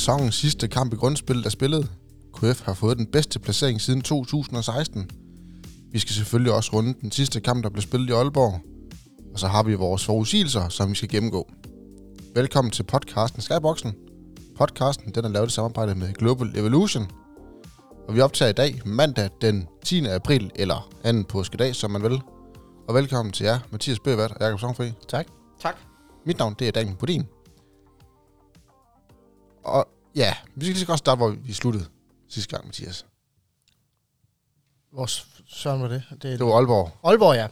sæsonens sidste kamp i grundspillet er spillet. KF har fået den bedste placering siden 2016. Vi skal selvfølgelig også runde den sidste kamp, der blev spillet i Aalborg. Og så har vi vores forudsigelser, som vi skal gennemgå. Velkommen til podcasten Skyboxen. Podcasten den er lavet i samarbejde med Global Evolution. Og vi optager i dag mandag den 10. april, eller anden påskedag, som man vil. Og velkommen til jer, Mathias Bøgevat og Jakob Songfri. Tak. Tak. Mit navn, det er Daniel Bodin. Og ja, vi skal lige så godt starte, hvor vi sluttede sidste gang, Mathias. Hvor søren var det? Det, Det var Aalborg. Aalborg, ja.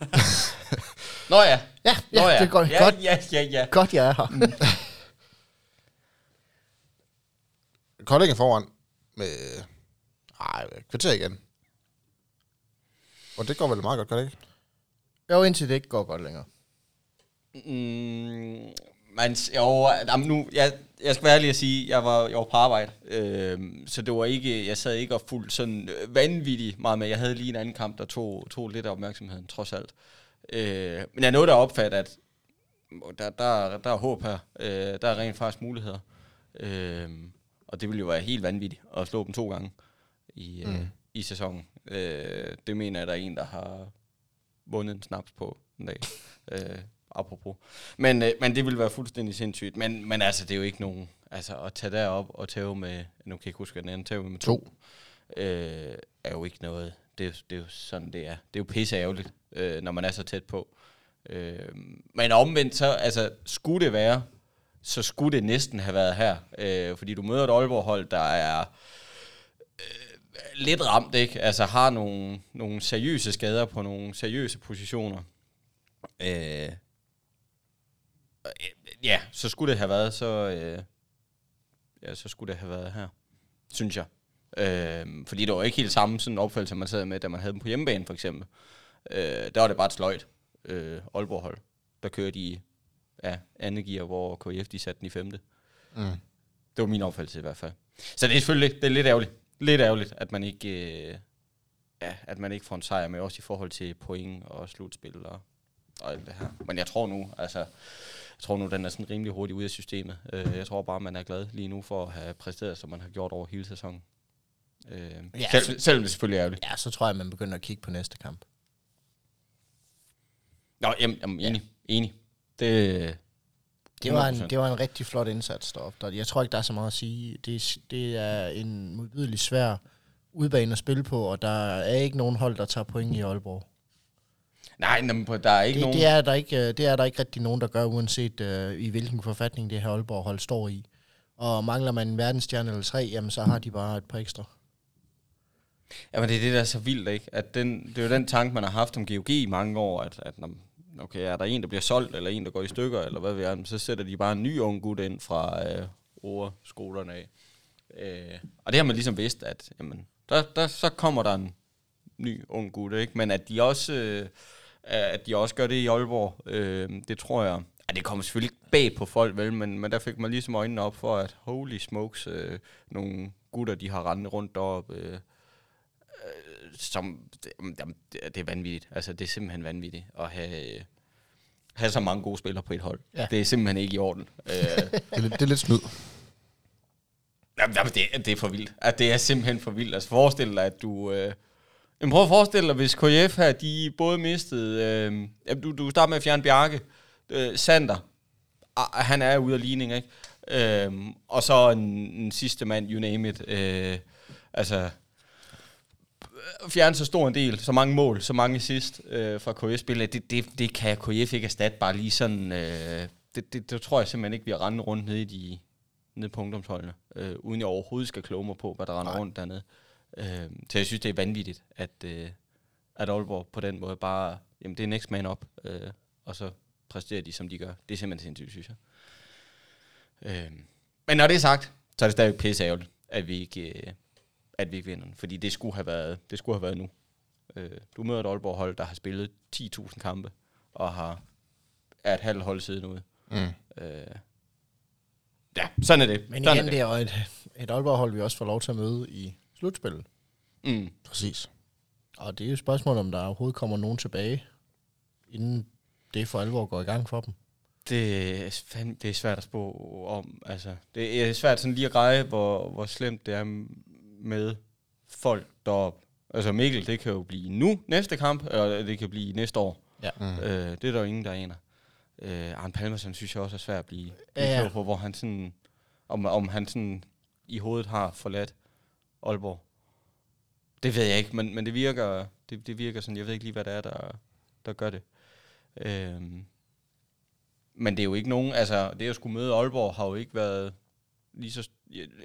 Nå ja. Ja, ja, Nå ja. det er godt, ja, godt, ja, ja, ja. godt, jeg er her. Kolding er foran med ej, kvarter igen. Og det går vel meget godt, gør det ikke? Jo, indtil det ikke går godt længere. Mm, man, jo, jamen nu, jeg, jeg skal være ærlig at sige, jeg var, jeg var på arbejde, øh, så det var ikke, jeg sad ikke og fuldt sådan øh, vanvittigt meget med. Jeg havde lige en anden kamp, der tog, tog lidt af opmærksomheden, trods alt. Øh, men jeg nåede der opfat, at der, der, der er håb her. Øh, der er rent faktisk muligheder. Øh, og det ville jo være helt vanvittigt at slå dem to gange i, øh, Mm. i sæsonen. Øh, det mener jeg, der er en, der har vundet en snaps på en dag. Øh, apropos. Men, øh, men det ville være fuldstændig sindssygt. Men, men altså, det er jo ikke nogen... Altså, at tage derop og tæve med... Nu kan jeg ikke huske, hvad den anden tæve med to. To. Øh, er jo ikke noget... Det er, det er jo sådan, det er. Det er jo pisse ærgerligt, øh, når man er så tæt på. Øh, men omvendt, så altså, skulle det være, så skulle det næsten have været her. Øh, fordi du møder et Aalborg-hold, der er øh, lidt ramt, ikke? Altså har nogle, nogle seriøse skader på nogle seriøse positioner. Øh, ja, så skulle det have været, så, øh, ja, så skulle det have været her, synes jeg. Øh, fordi det var ikke helt samme sådan opfattelse, man sad med, da man havde dem på hjemmebane, for eksempel. Øh, der var det bare et sløjt øh, Aalborg-hold, der kørte i ja, andet gear, hvor KF de satte den i femte. Mm. Det var min opfattelse i hvert fald. Så det er selvfølgelig det er lidt ærgerligt. Lidt ærgerligt, at man ikke, øh, ja, at man ikke får en sejr med, også i forhold til point og slutspil og, og alt det her. Men jeg tror nu, altså, jeg tror nu, den er sådan rimelig hurtigt ude af systemet. Øh, jeg tror bare, man er glad lige nu for at have præsteret, som man har gjort over hele sæsonen. Øh, Ja, ja, selv, selvom det selvfølgelig er ærgerligt. Ja, så tror jeg, man begynder at kigge på næste kamp. Nå, jamen, jamen enig, enig. Det, Det var, en, 100%. det var en rigtig flot indsats deroppe. Der, jeg tror ikke, der er så meget at sige. Det, er- det er en modbydelig svær udbane at spille på, og der er ikke nogen hold, der tager point i Aalborg. Nej, jamen, der er ikke Det, nogen... det, er der ikke, øh, det er der ikke rigtig nogen, der gør, uanset uh, i hvilken forfatning det her Aalborg-hold står i. Og mangler man en verdensstjerne eller tre, jamen så har de bare et par ekstra. Jamen det er det, der er så vildt, ikke? At den, det er jo den tanke, man har haft om GOG i mange år, at, at okay, er der en, der bliver solgt, eller en, der går i stykker, eller hvad ved jeg, så sætter de bare en ny ung gut ind fra øh, overskolerne af. Øh, og det har man ligesom vidst, at jamen, der, der, så kommer der en ny ung gut, ikke? Men at de også, øh, at de også gør det i Aalborg, øh, det tror jeg... Ja, det kommer selvfølgelig ikke bag på folk, vel, men, men der fik man ligesom øjnene op for, at holy smokes, øh, nogle gutter, de har rendt rundt deroppe, øh, som, det, jamen, det er vanvittigt. Altså, det er simpelthen vanvittigt at have, have så mange gode spillere på et hold. Ja. Det er simpelthen ikke i orden. øh, Det, er, lidt- det er lidt snyd. jamen, jamen, det, det er for vildt. At det er simpelthen for vildt. Altså, forestil dig, at du... Øh, jamen, prøv at forestille dig, hvis KF her, de både mistede... Øh, du, du starter med at fjerne Bjarke. Øh, Sander, ah, han er ude af ligning, ikke? Øh, og så en, en sidste mand, you name it. Øh, altså, fjerne så stor en del, så mange mål, så mange assist øh, fra KF-spillet, det, det, det kan KF ikke erstatte bare lige sådan... Øh, det, det, det tror jeg simpelthen ikke, vi har rendt rundt nede i de nede på ungdomsholdene, øh, uden jeg overhovedet skal kloge mig på, hvad der render Nej. rundt dernede. Øh, så jeg synes, det er vanvittigt, at, øh, at Aalborg på den måde bare, jamen det er next man up, øh, og så præsterer de, som de gør. Det er simpelthen sindssygt, synes jeg. Øh, men når det er sagt, så er det stadig pisse ærgerligt, at vi ikke, øh, at vi ikke vinder den, fordi det skulle have været, det skulle have været nu. Øh, du møder et Aalborg-hold, der har spillet 10.000 kampe, og har er et halvt hold siden ude. Mm. Øh, ja, sådan er det. Men sådan igen, det er jo et, et Aalborg-hold, vi også får lov til at møde i slutspillet. Mm. Præcis. Og det er jo et spørgsmål, om der overhovedet kommer nogen tilbage, inden det for alvor går i gang for dem. Det er, fandme, det er svært at spå om. Altså, det er svært sådan lige at greje, hvor, hvor slemt det er med folk deroppe. Altså Mikkel, det kan jo blive nu næste kamp, eller det kan blive næste år. Ja. Mm. Øh, det er der jo ingen, der aner. Øh, Arne Palmersen synes jeg også er svært at blive, blive Ja, ja. på, hvor han sådan, om, om han sådan i hovedet har forladt Aalborg. Det ved jeg ikke, men, men det virker, det, det virker sådan, jeg ved ikke lige, hvad det er, der, der gør det. Øhm, men det er jo ikke nogen, altså det at skulle møde Aalborg har jo ikke været lige så,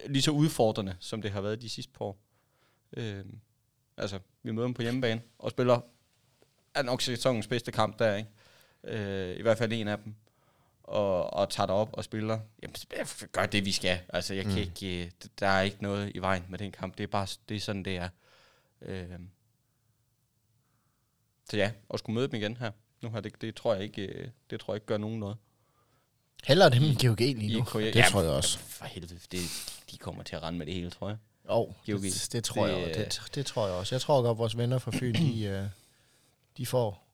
lige så udfordrende, som det har været de sidste par år. Øhm, altså, vi møder dem på hjemmebane og spiller er nok sæsonens bedste kamp der, ikke? Øh, I hvert fald en af dem. Og, og tager op og spiller. Jamen, gør det, vi skal. Altså, jeg kan Mm. ikke, øh, der er ikke noget i vejen med den kamp. Det er bare det er sådan, det er. Øh, så ja, og skulle møde dem igen her. Nu har det, det tror jeg ikke, øh, det tror jeg ikke gør nogen noget. Heller dem i GOG lige I nu. KJ. Det Ja, tror jeg også. For helvede, det, de kommer til at rende med det hele, tror jeg. Jo, GOG. det, det, tror jeg, Det, også. det, det tror jeg også. Jeg tror godt, vores venner fra Fyn, de, øh, de får...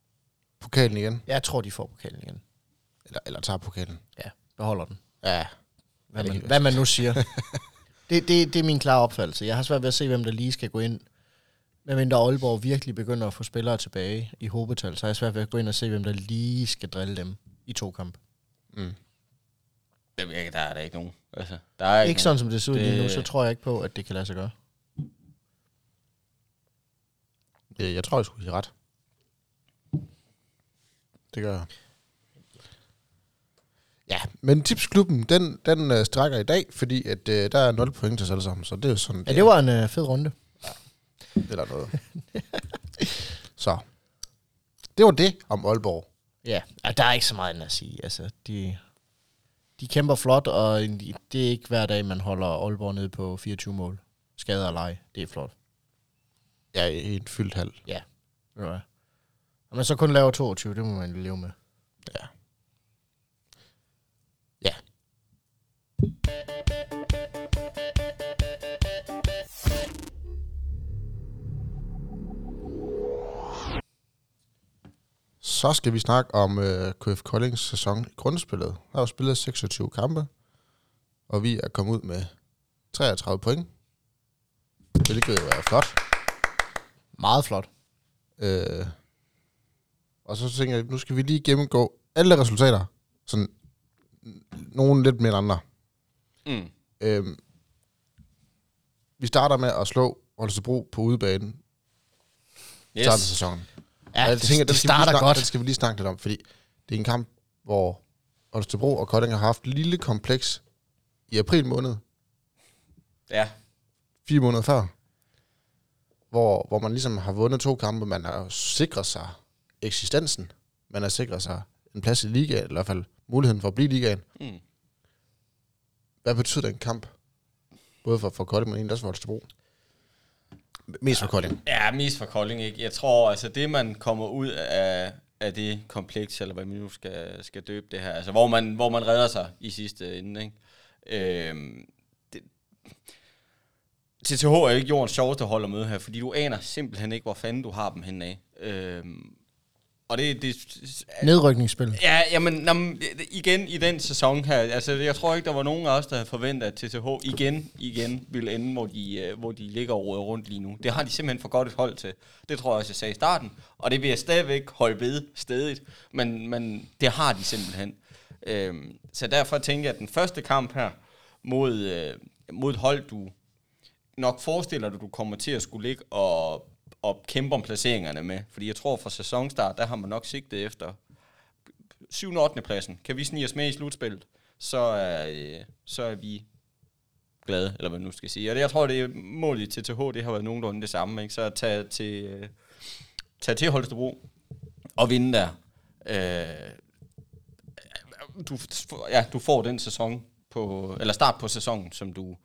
Pokalen igen. Jeg tror, de får pokalen igen. Eller, eller tager pokalen. Ja, beholder den. Ja. Hvad, det man, hvad man nu siger. det, det, det er min klare opfattelse. Jeg har svært ved at se, hvem der lige skal gå ind. Medmindre Aalborg virkelig begynder at få spillere tilbage i hobetal, så har jeg svært ved at gå ind og se, hvem der lige skal drille dem i to kampe. Mm. Jamen, jeg- Der er der ikke nogen. Altså, der er ikke, Ikke sådan, som det ser ud lige nu, Det- så tror jeg ikke på, at det kan lade sig gøre. Ja, jeg tror, jeg skulle sige ret. Det gør jeg. Ja, men tipsklubben, den, den øh, strækker i dag, fordi at, øh, der er 0 point til os alle sammen, så det er jo sådan, Ja, det var en øh, fed runde. eller noget. så, det var det om Aalborg. Ja, ja der er ikke så meget andet at sige. Altså, de, de kæmper flot, og de- det er ikke hver dag, man holder Aalborg nede på 24 mål. Skader og leg, det er flot. Ja, i en fyldt halv. Ja. Du hvad? Og man så kun laver 22, det må man leve med. Ja. Ja. Så skal vi snakke om øh, KF Koldings sæson i grundspillet. Der er jo spillet 26 kampe, og vi er kommet ud med 33 point. Hvilket jo er flot. Meget flot. Øh, og så tænker jeg, nu skal vi lige gennemgå alle resultater. Sådan nogle lidt mere end andre. Mm. Øh, vi starter med at slå Holstebro på udebane yes. starten af sæsonen. Ja, Og jeg det, tænker, det den skal vi lige starter snakke, godt. Den skal vi lige snakke lidt om, fordi det er en kamp, hvor Holstebro og Kolding har haft et lille kompleks i april måned, Ja, fire måneder før, hvor, hvor man ligesom har vundet to kampe. Man har sikret sig eksistensen. Man har sikret sig en plads i ligaen, eller i hvert fald muligheden for at blive i ligaen. mm. Hvad betyder den kamp? Både for, for Kolding, men også for Holstebro. Mest for Kolding. Ja, mest for Kolding, ikke? Jeg tror, altså det, man kommer ud af, af det kompleks, eller hvad man nu skal, skal døbe det her, altså hvor man, hvor man redder sig i sidste ende, ikke? Øhm, det, TTH er jo ikke jordens sjoveste hold at møde her, fordi du aner simpelthen ikke, hvor fanden du har dem henne af. Øhm, og det, det, Nedrykningsspil. Ja, jamen, nå, men, igen i den sæson her, altså jeg tror ikke, der var nogen af os, der havde forventet, at TTH igen, igen ville ende, hvor de, øh, hvor de ligger og rundt lige nu. Det har de simpelthen for godt et hold til. Det tror jeg også, jeg sagde i starten. Og det vil jeg stadigvæk holde ved stedigt. Men, men det har de simpelthen. Øhm, så derfor tænker jeg, at den første kamp her mod, øh, mod et hold, du nok forestiller dig, du kommer til at skulle ligge og, og kæmpe om placeringerne med. Fordi jeg tror, fra sæsonstart, der har man nok sigtet efter 7. og 8. pladsen. Kan vi snige os med i slutspillet, så er, øh, så er vi glade, eller hvad man nu skal sige. Og det, jeg tror, det er målet til TH, det har været nogenlunde det samme. Ikke? Så at tage til, øh, tage til Holstebro og vinde der. Øh, du, ja, du får den sæson på, eller start på sæsonen, som du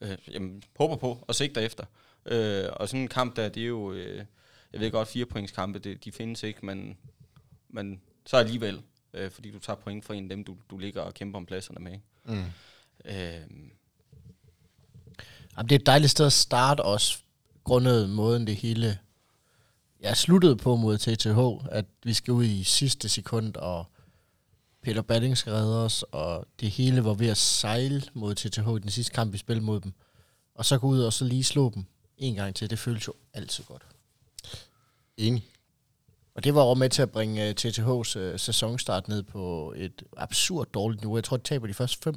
øh, jamen, håber på og sigter efter. Øh, og sådan en kamp der, det er jo, øh, jeg ved godt, fire points kampe, det, de findes ikke, men, men så alligevel, øh, fordi du tager point fra en af dem, du, du ligger og kæmper om pladserne med. Ikke? Mm. Øh, Jamen, det er et dejligt sted at starte også, grundet måden det hele jeg sluttede på mod TTH, at vi skal ud i sidste sekund og Peter Balling skal redde os, og det hele var ved at sejle mod TTH i den sidste kamp, vi spillede mod dem. Og så gå ud og så lige slå dem en gang til, det føles jo altid godt. Enig. Og det var også med til at bringe uh, TTH's uh, sæsonstart ned på et absurd dårligt niveau. Jeg tror, de taber de første fem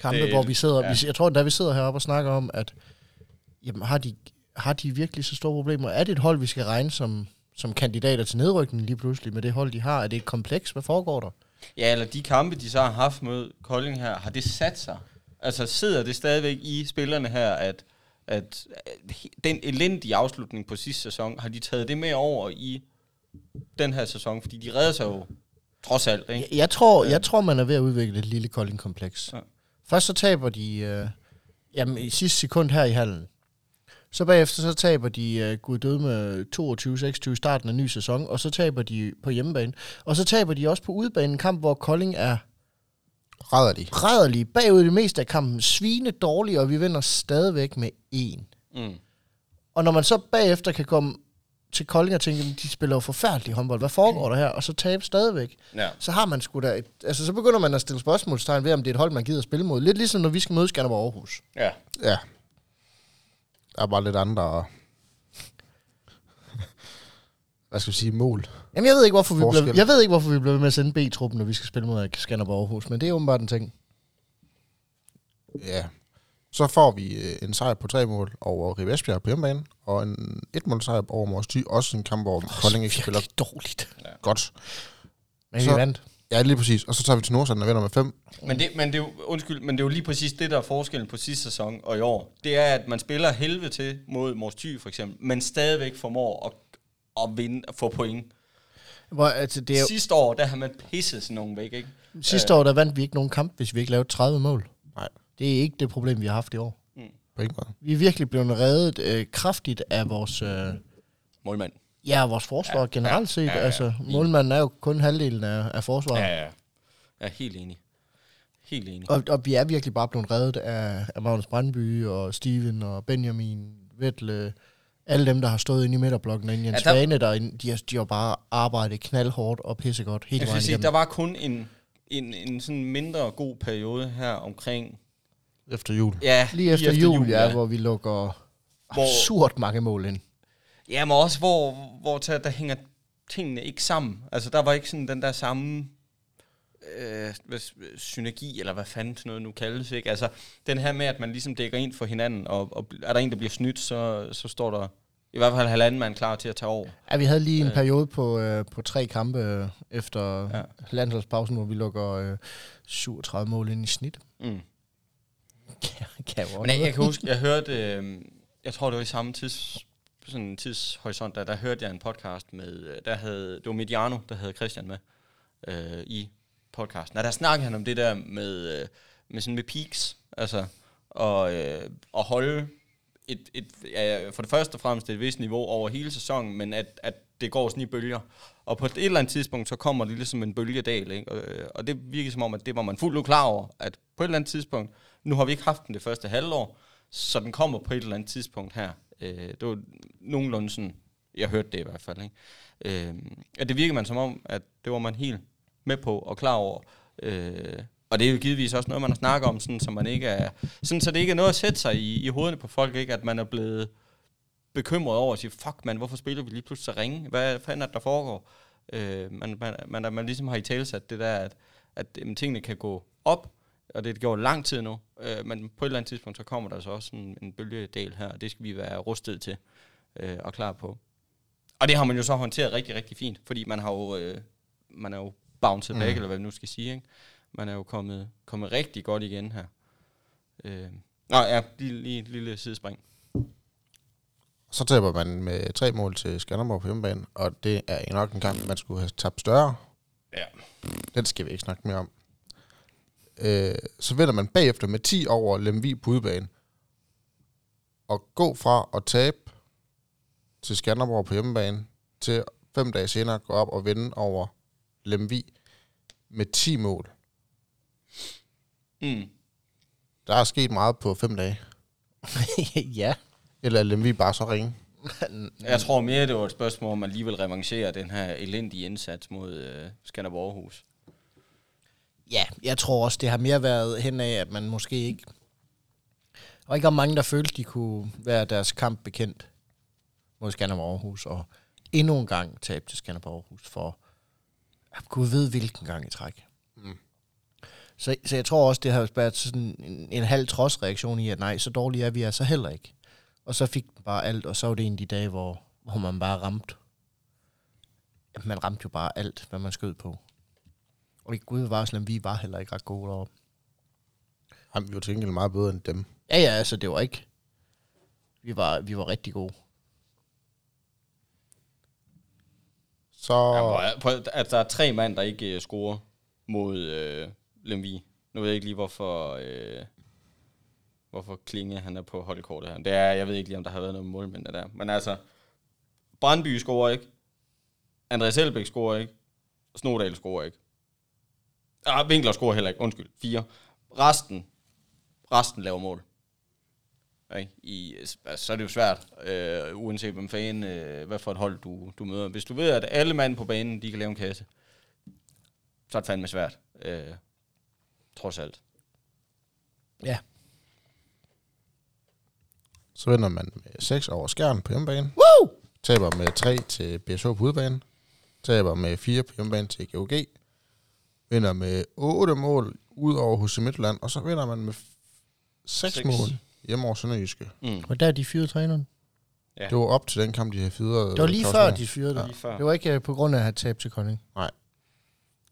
kampe, Det- hvor vi sidder... ja. Ja. Vi, jeg tror, da vi sidder heroppe og snakker om, at jamen, har, de, har de virkelig så store problemer? Er det et hold, vi skal regne som, som kandidater til nedrykning lige pludselig med det hold, de har? Er det et kompleks? Hvad foregår der? Ja, eller de kampe, de så har haft mod Kolding her, har det sat sig? Altså sidder det stadigvæk i spillerne her, at, at at den elendige afslutning på sidste sæson, har de taget det med over i den her sæson? Fordi de redder sig jo trods alt, ikke? Jeg, jeg, tror, jeg tror, man er ved at udvikle et lille Kolding-kompleks. Ja. Først så taber de øh, jamen, i sidste sekund her i hallen. Så bagefter så taber de øh, gud døde med 22-26 i starten af ny sæson, og så taber de på hjemmebane. Og så taber de også på udebane en kamp, hvor Kolding er Redder de. rædderlige bagud det meste af kampen, svine dårlige, og vi vinder stadigvæk med en. Mm. Og når man så bagefter kan komme til Kolding og tænke, "Jamen, de spiller jo forfærdelig håndbold, hvad foregår der her? Og så tabe stadigvæk. Ja. så har man sgu da et, altså så begynder man at stille spørgsmålstegn ved, om det er et hold, man gider at spille mod. Lidt ligesom når vi skal møde Skanderborg Aarhus. ja. Ja. Der er bare lidt andre... Hvad skal vi sige? Mål. Jamen jeg ved ikke, hvorfor vi Forskel. blev, jeg ved ikke, hvorfor vi blev med at sende B-truppen, når vi skal spille mod Skanderborg Aarhus, men det er åbenbart en ting. Ja. Så får vi øh, en sejr på tre mål over Ribe Esbjerg på hjemmebane, og en et mål sejr over Mors Thy. Også en kamp, hvor Kolding ikke spiller dårligt. godt. Men vi vandt. Ja, lige præcis. Og så tager vi til Nordsjælland og vinder med fem. Men det, men, det er jo, undskyld, men det er jo lige præcis det, der er forskellen på sidste sæson og i år. Det er, at man spiller helvede til mod Mors Thy for eksempel, men stadigvæk formår at, at vinde og få point. Hvor, altså, det er jo, Sidste år, der har man pisset sådan nogen væk, ikke? sidste år, der vandt vi ikke nogen kamp, hvis vi ikke lavede 30 mål. Nej. Det er ikke det problem, vi har haft i år. På ingen måde. Vi er virkelig blevet reddet øh, kraftigt af vores, øh, Målmand. ja, vores forsvar Ja, ja, generelt set. ja, Ja, ja, ja, ja. Altså, målmanden er jo kun halvdelen af, af forsvaret. Ja, ja. Jeg er helt enig. Helt enig. Og, og vi er virkelig bare blevet reddet af, af Magnus Brandby og Steven og Benjamin, Vettle, alle dem, der har stået inde i midterblokken, og Jens Ja, ja, der- Svane, der, de, har, de har bare arbejdet knaldhårdt og pissegodt hele Jeg vejen sige, der var kun en, en, en sådan mindre god periode her omkring... Efter jul. Ja, Lige efter, jul, jul ja, hvor vi lukker Hvor- absurd mange mål ind. Ja, men også hvor, hvor der, der hænger tingene ikke sammen. Altså, der var ikke sådan den der samme øh, hvad, synergi, eller hvad fanden sådan noget nu kaldes, ikke? Altså, den her med, at man ligesom dækker ind for hinanden, og, og er der en, der bliver snydt, så, så står der i hvert fald halvanden mand klar til at tage over. Ja, vi havde lige en Øh. periode på, øh, på tre kampe øh, efter Ja. landsholdspausen, hvor vi lukker øh, 37 mål ind i snit. Mm. Kan, kan jo Men jeg, jeg kan huske, jeg hørte, øh, jeg tror det var i samme tids, sådan en tidshorisont, der, der hørte jeg en podcast med, øh, der havde, det var Mediano, der havde Christian med øh, i podcasten. Og der snakkede han om det der med, øh, med sådan med peaks, altså, og, øh, og holde et, et, ja, for det første og fremmest et vist niveau over hele sæsonen, men at, at det går sådan i bølger. Og på et eller andet tidspunkt, så kommer det ligesom en bølgedal, ikke? Og, øh, og det virker som om, at det var man fuldt ud klar over, at på et eller andet tidspunkt, nu har vi ikke haft den det første halvår, så den kommer på et eller andet tidspunkt her. Øh, det var nogenlunde sådan, jeg hørte det i hvert fald, ikke? Øh, at det virker man som om, at det var man helt med på og klar over. Øh, og det er jo givetvis også noget, man har snakket om, sådan, så man ikke er, sådan, så det ikke er noget at sætte sig i, i hovederne på folk, ikke? At man er blevet bekymret over at sige, fuck man, hvorfor spiller vi lige pludselig så ringe? Hvad fanden er det, der foregår? Øh, man, man, man, man ligesom har i talsat det der, at, at jamen, tingene kan gå op, og det er det gjort lang tid nu, øh, men på et eller andet tidspunkt, så kommer der så også en, en bølgedel her, og det skal vi være rustet til øh, og klar på. Og det har man jo så håndteret rigtig, rigtig fint, fordi man har jo, øh, man er jo bounced back, Mm. eller hvad vi nu skal sige, ikke? Man er jo kommet, kommet rigtig godt igen her. Øh, nå ja, lige, lige lille sidespring. Så taber man med tre mål til Skanderborg på hjemmebane, og det er nok en kamp, man skulle have tabt større. Ja. Den skal vi ikke snakke mere om. Øh, så vinder man bagefter med 10 over Lemvi på udebane. Og gå fra at tabe til Skanderborg på hjemmebane, til fem dage senere gå op og vinde over Lemvi med 10 mål. Mm. Der er sket meget på fem dage. ja. Eller er Lemvi bare så ringe? Jeg tror mere, det var et spørgsmål, om man lige vil revancere den her elendige indsats mod øh, Skanderborg Aarhus. Ja, jeg tror også, det har mere været hen af, at man måske ikke... Og ikke om mange, der følte, de kunne være deres kamp bekendt mod Skanderborg Aarhus, og endnu en gang tabe til Skanderborg Aarhus for at Gud ved hvilken gang i træk. Mm. Så, så jeg tror også, det har været sådan en, en halv trodsreaktion i, at nej, så dårlige er vi altså heller ikke. Og så fik den bare alt, og så var det en af de dage, hvor, hvor man bare ramte. Man ramte jo bare alt, hvad man skød på. Og Gud var sådan, vi var heller ikke ret gode deroppe. Jamen, vi var til gengæld meget bedre end dem. Ja, ja, altså det var ikke... Vi var, vi var rigtig gode. Så... Jamen, prøv, at der er tre mand, der ikke øh, scorer mod øh, Lemvi. Nu ved jeg ikke lige, hvorfor, øh, hvorfor Klinge han er på holdkortet her. Det er, jeg ved ikke lige, om der har været noget målmænd der. Men altså, Brandby scorer ikke. Andreas Elbæk scorer ikke. Snodal scorer ikke. Ah, Winkler scorer heller ikke. Undskyld. Fire. Resten, resten laver mål. Okay? I, altså, så er det jo svært, øh, uanset hvem fanden, øh, hvad for et hold du, du møder. Hvis du ved, at alle mand på banen, de kan lave en kasse, så er det fandme svært. Øh, trods alt. Ja. Så vinder man med 6 over skærn på hjemmebane. Woo! Taber med 3 til BSH på udebane. Taber med 4 på hjemmebane til GOG. Vinder med 8 mål ud over hos Midtland. Og så vinder man med 6 Seks. mål hjemme over Sønderjyske. Mm. Og der er de fyrede træneren. Ja. Det var op til den kamp, de havde fyret. Det var lige Claus før, Mohr. de fyrede det. Før. Det var ikke øh, på grund af at have tabt til Kolding. Nej.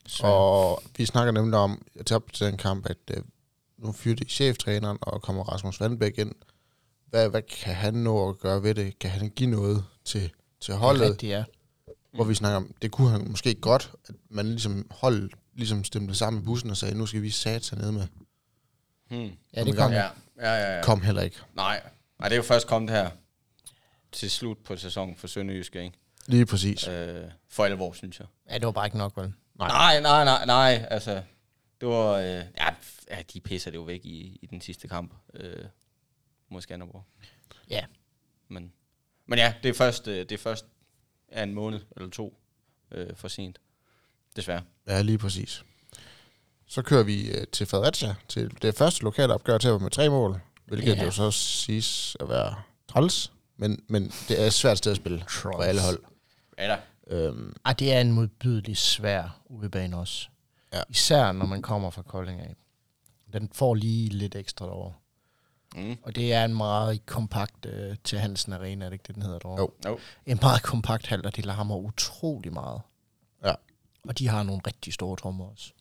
Så, Og vi snakker nemlig om, til op til den kamp, at øh, nu fyrer de cheftræneren, og kommer Rasmus Vandbæk ind. Hvad, hvad kan han nå at gøre ved det? Kan han give noget til, til holdet? Rigtigt, ja. Hvor vi snakker om, det kunne han måske godt, at man ligesom hold ligesom stemte sammen i bussen og sagde, nu skal vi sat ned med. Hmm. Ja, det kom. Ja, ja, ja, ja. Kom heller ikke. Nej. Nej, det er jo først kommet her til slut på sæsonen for Sønderjyske, ikke? Lige præcis. Øh, for alvor, synes jeg. Ja, det var bare ikke nok, vel? Nej. Nej, nej, nej, nej. Altså, det var... Øh, ja, de pisser det jo væk i, i den sidste kamp øh, mod Skanderborg. Ja. Men, men ja, det er først, øh, det er først ja, en måned eller to øh, for sent. Desværre. Ja, lige præcis. Så kører vi øh, til Fredericia, til det første lokale opgør til med tre mål, hvilket Ja. jo så siges at være træls, men, men det er et svært sted at spille for Træls. alle hold. Ja da. Øhm, Ej, det er en modbydelig svær udebane også. Ja. Især når man kommer fra Kolding af. Den får lige lidt ekstra derovre. Mm. Og det er en meget kompakt øh, til Hansen Arena, er det ikke det, den hedder derovre? Jo. Jo. En meget kompakt hal, og de larmer utrolig meget. Ja. Og de har nogle rigtig store trommer også.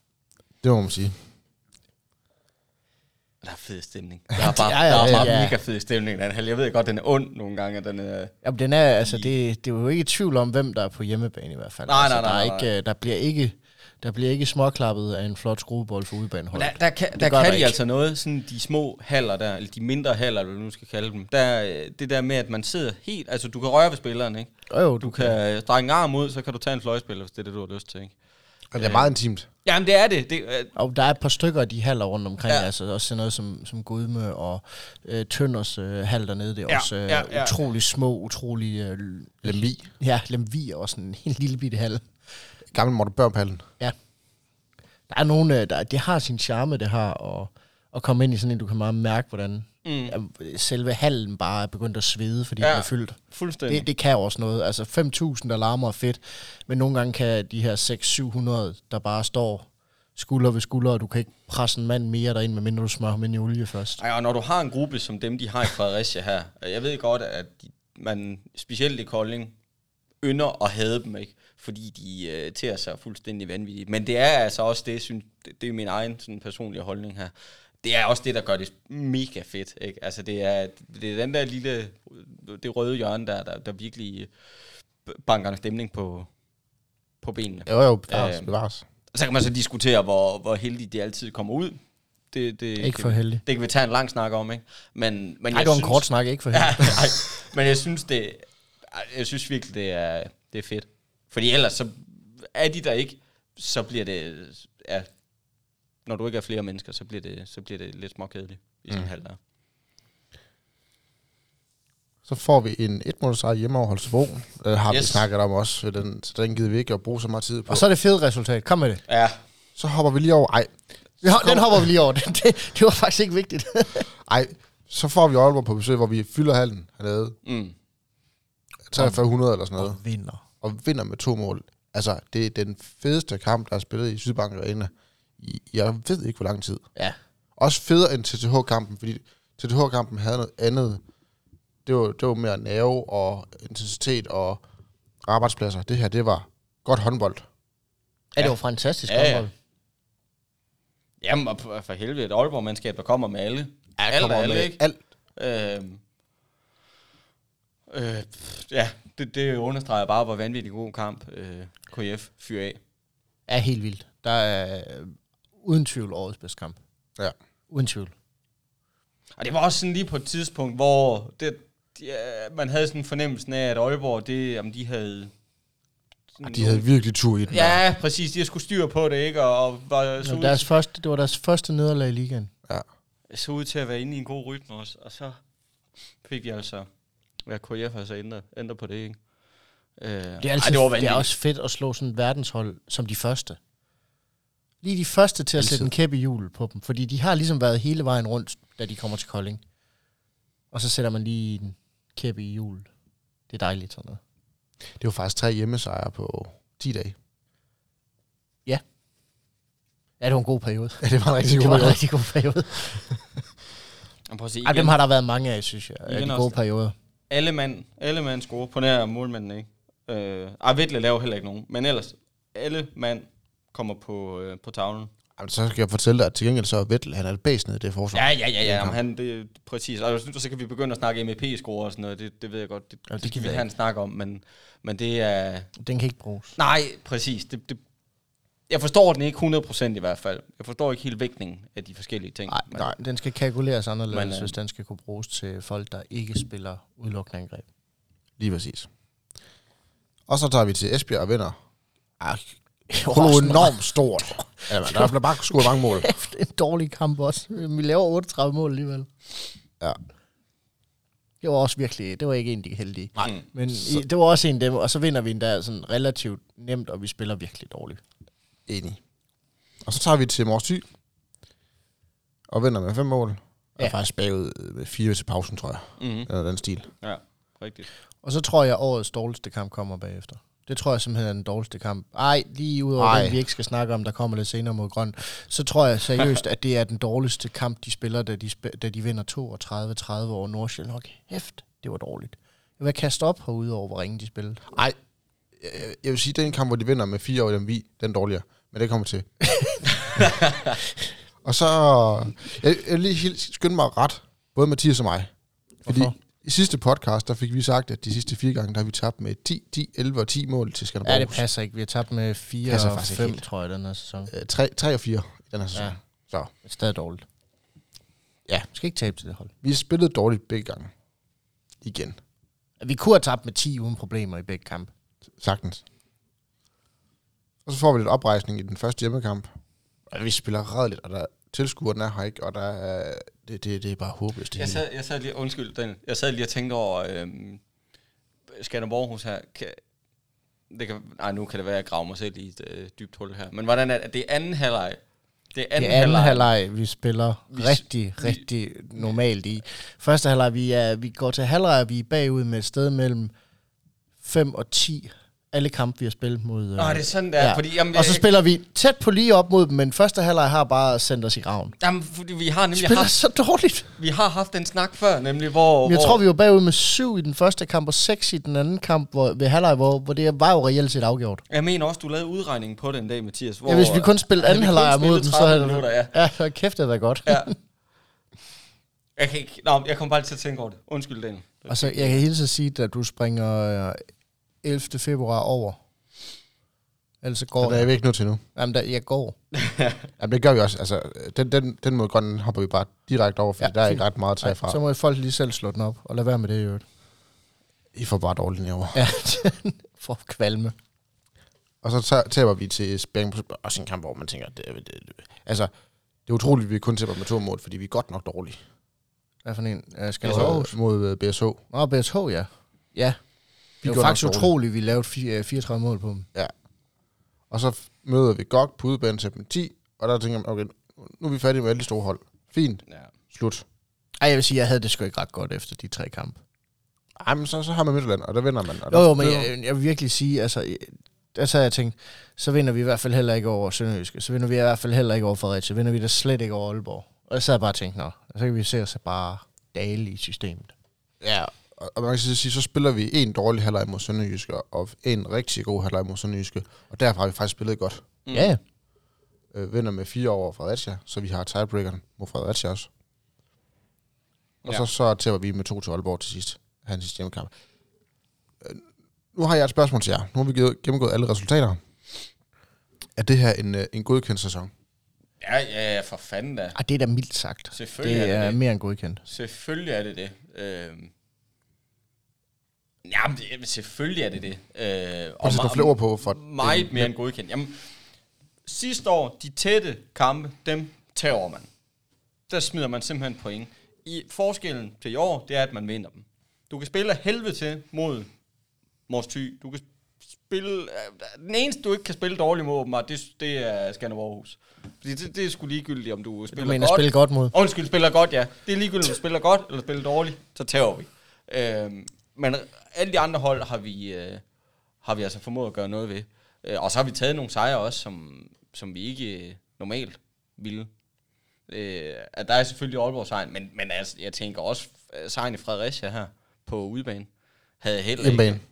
Det må man sige. Der er fed stemning. Der er bare, Ja, ja, der er ja, bare ja. mega fed stemning den hal. Jeg ved godt, den er ond nogle gange. at Den er, Jamen, den er, altså, det, det er jo ikke i tvivl om, hvem der er på hjemmebane i hvert fald. Nej, altså, nej, nej, der, er nej, ikke, øh, der bliver ikke der bliver ikke småklappet af en flot skruebold for udebanehold. der, der kan, Det der kan der de ikke. altså noget, sådan de små haller der, eller de mindre haller, eller hvad du nu skal kalde dem. Der, øh, det der med, at man sidder helt, altså du kan røre ved spilleren, ikke? Jo, jo, Du kan øh, strække en arm ud, så kan du tage en fløjspiller, hvis det er det, du har lyst til, ikke? Og det er meget intimt. Jamen, det er det. det øh, Og der er et par stykker af de haller rundt omkring, Ja. ja. altså også sådan noget som, som Gudme og øh, Tønders øh, hal dernede, det er Ja, ja, også øh, ja, ja, ja. ja. utrolig små, utrolig... Øh, Lemvi. Ja, Lemvi er også en helt lille bitte hal. Gammel Morten Børnpallen. Der er nogen, øh, der, det har sin charme, det har, at, at komme ind i sådan en, du kan meget mærke, hvordan mm, ja, selve hallen bare er begyndt at svede, fordi Ja. ja. den er fyldt. fuldstændig. Det, det kan også noget. Altså 5.000, der larmer er fedt, men nogle gange kan de her 600-700, der bare står skulder ved skulder, og du kan ikke presse en mand mere derind, medmindre du smører ham ind i olie først. Ej, og når du har en gruppe som dem, de har i Fredericia her, jeg ved godt, at man specielt i Kolding ynder at have dem, ikke? fordi de øh, tærer sig fuldstændig vanvittigt. Men det er altså også det, synes, det, det er min egen sådan, personlige holdning her. Det er også det, der gør det mega fedt. Ikke? Altså, det er, det er den der lille, det røde hjørne, der, der, der virkelig banker en stemning på, på benene. Jo, jo, bevares. Øh, bevares. Så kan man så diskutere, hvor, hvor heldige de altid kommer ud. Det, det, Ikke kan for vi- heldig. Det kan vi tage en lang snak om, ikke? Men, men Nej, jeg det var en kort snak, ikke for Ja, helvede. nej, men jeg synes, det, jeg synes virkelig, det er, det er fedt. Fordi ellers, så er de der ikke, så bliver det, ja, når du ikke er flere mennesker, så bliver det, så bliver det lidt småkedeligt i sådan Mm. halv der. Så får vi en et mål hjemme over Holstebro. Det har yes. vi snakket om også, så den, så den gider vi ikke at bruge så meget tid på. Og så er det fedt resultat. Kom med det. Ja, så hopper vi lige over. Ej, Vi den hopper vi lige over. Det, det, det var faktisk ikke vigtigt. ej, så får vi Aalborg på besøg, hvor vi fylder hallen hernede. mm. 4300 eller sådan noget. Og vinder. Og vinder med to mål. Altså, det er den fedeste kamp, der er spillet i Sydbank Arena. Jeg ved ikke, hvor lang tid. Ja. Også federe end TTH-kampen, fordi TTH-kampen havde noget andet. Det var, det var mere nerve og intensitet og arbejdspladser. Det her, det var godt håndbold. Ja, det var fantastisk Ja, ja. håndbold. Jamen, og for helvede, et Aalborg-mandskab, der kommer med alle. Ja, alt kommer er alle, med ikke? Alt. Øhm, øh, ja, det, det understreger bare, hvor vanvittig god kamp øh, KF fyrer af. er helt vildt. Der er uden tvivl årets bedste kamp. Ja. Uden tvivl. Og det var også sådan lige på et tidspunkt, hvor det, ja, man havde sådan en fornemmelse af, at Aalborg, det, jamen, de havde... sådan De havde virkelig tur i den. der. Ja, præcis. De havde skulle styr på det, ikke? Og, og var, så, ud, deres første, det var deres første nederlag i ligaen. så ud til at være inde i en god rytme også. Og så fik de altså... Ja, KF altså ændret, ændret på det, ikke? Øh, Det er, ej, altid, det var det er også fedt at slå sådan et verdenshold som de første. Lige de første til at Altid. sætte en kæppe i hjulet på dem. Fordi de har ligesom været hele vejen rundt, da de kommer til Kolding. Og så sætter man lige en kæppe i hjulet. Det er dejligt sådan noget. Det var faktisk tre hjemmesejre på 10 dage. Ja, det var en god periode. Ja, det var en rigtig Det god var en periode. rigtig god periode. Og prøv at se, Ej, dem igen, har der været mange af, synes jeg. Igen de også gode det. perioder. alle mand, alle mand scorer på nær målmanden, ikke? Øh, ej, Vettel laver heller ikke nogen. Men ellers, alle mand kommer på, øh, på tavlen. Jamen, så skal jeg fortælle dig, at til gengæld så er Vettel, han er det bæsende i det forsvar. Ja, ja, ja, ja. Jamen, han, det, præcis. Og synes, så kan vi begynde at snakke MEP-score og sådan noget. Det, det ved jeg godt. Det, Ja, det skal vi have en snak om. Men, men det er... Den kan ikke bruges. Nej, præcis. Det, det, jeg forstår den ikke 100% i hvert fald. Jeg forstår ikke helt vægtningen af de forskellige ting. Nej, men, nej, den skal kalkuleres anderledes, Men, øh, hvis den skal kunne bruges til folk, der ikke spiller udelukkende angreb. Lige præcis. Og så tager vi til Esbjerg og vinder. Ej, Det var enormt stort. Ja, man, der blev bare scoret mange mål. Kæft, en dårlig kamp også. Vi laver 38 mål alligevel. Ja. Det var også virkelig, det var ikke en, de heldige. Nej. Men i, det var også en af dem, og så vinder vi endda sådan relativt nemt, og vi spiller virkelig dårligt. Enig. Og så tager vi til Mors Thy. Og vinder med fem mål. Og er Ja. faktisk bagud med fire til pausen, tror jeg. Mm-hmm. Eller den stil. Ja, rigtigt. Og så tror jeg, at årets dårligste kamp kommer bagefter. Det tror jeg simpelthen er den dårligste kamp. Ej, lige udover Ej. den, vi ikke skal snakke om, der kommer lidt senere mod Grøn, så tror jeg seriøst, at det er den dårligste kamp, de spiller, da de, sp- da de vinder 32-30 over Nordsjælland. Hold kæft, det var dårligt. Jeg vil kaste op herude over, hvor ringe de spillede. Ej, jeg- vil sige, den kamp, hvor de vinder med fire over dem vi, den er dårligere. Men det kommer til. og så... Jeg, jeg lige helt skynde mig ret. Både Mathias og mig. Fordi Hvorfor? I sidste podcast, der fik vi sagt, at de sidste fire gange, der har vi tabt med 10, 10, 11 og 10 mål til Skanderborg. Ja, det passer ikke. Vi har tabt med 4 Passer og faktisk ikke 5, helt. tror jeg, den her sæson. Øh, 3, 3 og 4 i den her sæson. Ja. Så Det er stadig dårligt. Ja. Vi skal ikke tabe til det hold. vi spillede dårligt begge gange. Igen. Vi kunne have tabt med 10 uden problemer i begge kampe. Sagtens. Og så får vi lidt oprejsning i den første hjemmekamp. Og vi spiller ræddeligt, og der tilskueren er her ikke, og der er, det, det, det er bare håbløst. det Jeg sad, jeg sad lige, undskyld, Daniel. Jeg sad lige og tænkte over, øhm, Skanderborghus her, kan, det kan, nej, nu kan det være, at jeg graver mig selv i et øh, dybt hul her. Men hvordan er det? Det er anden halvleg. Det er Det anden, er anden halvleg. halvleg, vi spiller Vi- rigtig, vi- rigtig normalt i. Første halvleg, vi, er, vi går til halvleg, vi er bagud med et sted mellem 5 og 10. Alle kampe, vi har spillet mod... Nå, det er sådan, der. Ja. Fordi, jamen, og så jeg- spiller vi tæt på lige op mod dem, men første halvleg har bare sendt os i graven. Jamen, fordi vi har nemlig spiller haft, så dårligt. vi har haft en snak før, nemlig hvor... Men jeg hvor, tror, vi var bagud med 7 i den første kamp, og 6 i den anden kamp hvor, ved halvleg, hvor, hvor det var jo reelt set afgjort. Jeg mener også, du lavede udregningen på den dag, Mathias. Hvor, Ja, hvis vi kun spillede anden halvleg mod dem, så 30 havde minutter, ja. Ja, så kæft, det er da godt. ja. Jeg, kan ikke, nå, jeg kommer bare til at tænke over det. Undskyld, Daniel. Og så, jeg kan hilse at sige, at du springer øh, 11. februar over. Ellers så går Og der er vi ikke nødt til nu. Jamen, der, jeg går. Jamen, det gør vi også. Altså, den, den, den mod Grønland hopper vi bare direkte over, for Ja, der er fint. ikke ret meget at tage Ej, fra. så må folk lige selv slå den op, og lad være med det i øvrigt. I får bare dårligt nerver. Ja, for kvalme. Og så tager- taber vi til Spæring, også en kamp, hvor man tænker, det, det, det, altså, det er utroligt, at vi kun taber med to mål, fordi vi er godt nok dårlige. Hvad for en? Uh, skal BSH. du Mod, mod øh, BSH. Nå, BSH, ja. Ja. Vi Det var faktisk utroligt, at vi lavede fi- øh, 34 mål på dem. Og så møder vi GOG på udebane til dem 10, og der tænker man, okay, nu er vi færdige med alle de store hold. Fint, Ja. slut. Ej, jeg vil sige, jeg havde det sgu ikke ret godt efter de tre kampe. Ej, men så, så har man Midtjylland, og der vinder man. Og Jo, jo, men jeg, jeg vil virkelig sige, altså, der så havde jeg tænkt, så vinder vi i hvert fald heller ikke over Sønderjyske, så vinder vi i hvert fald heller ikke over Fredericia, så vinder vi da slet ikke over Aalborg. Og jeg bare tænkt, nå, så kan vi se os bare dale i systemet. Ja, og man kan så sige, så spiller vi en dårlig halvleg mod Sønderjyske, og en rigtig god halvleg mod Sønderjyske, og derfor har vi faktisk spillet godt. Mm. Ja, ja. Øh, vinder med fire over Fredericia, så vi har tiebreakeren mod Fredericia også. Og Ja. så, så tæpper vi med to til Aalborg til sidst. Hans sidste hjemmekamp. Øh, nu har jeg et spørgsmål til jer. Nu har vi gennemgået alle resultater. Er det her en, øh, en godkendt sæson? Ja, ja, ja, for fanden da. Ej, det er da mildt sagt. Selvfølgelig Det er er det det. mere end godkendt. Selvfølgelig er det det. Øhm. Jamen, det, selvfølgelig er det det. Øh, Og så flere på, for meget mere end godkendt. Jamen, sidste år, de tætte kampe, dem tager man. Der smider man simpelthen point. I forskellen til i år, det er, at man vinder dem. Du kan spille af helvede til mod Mors Thy. Du kan spille... øh, Den eneste, du ikke kan spille dårligt mod, åbenbart, det, det er Skanderborg Aarhus. Fordi det, det er sgu ligegyldigt, om du Du spiller mener godt. spille godt mod. Undskyld, spiller godt, ja. Det er ligegyldigt, om du spiller godt eller spiller dårligt, så tager vi. Øhm, men alle de andre hold har vi, øh, har vi altså formået at gøre noget ved. Øh, og så har vi taget nogle sejre også, som, som vi ikke øh, normalt ville. Øh, at der er selvfølgelig Aalborg sejren, men, men altså, jeg tænker også øh, sejren i Fredericia her på udebane. Havde heller ikke... Hjemmebane.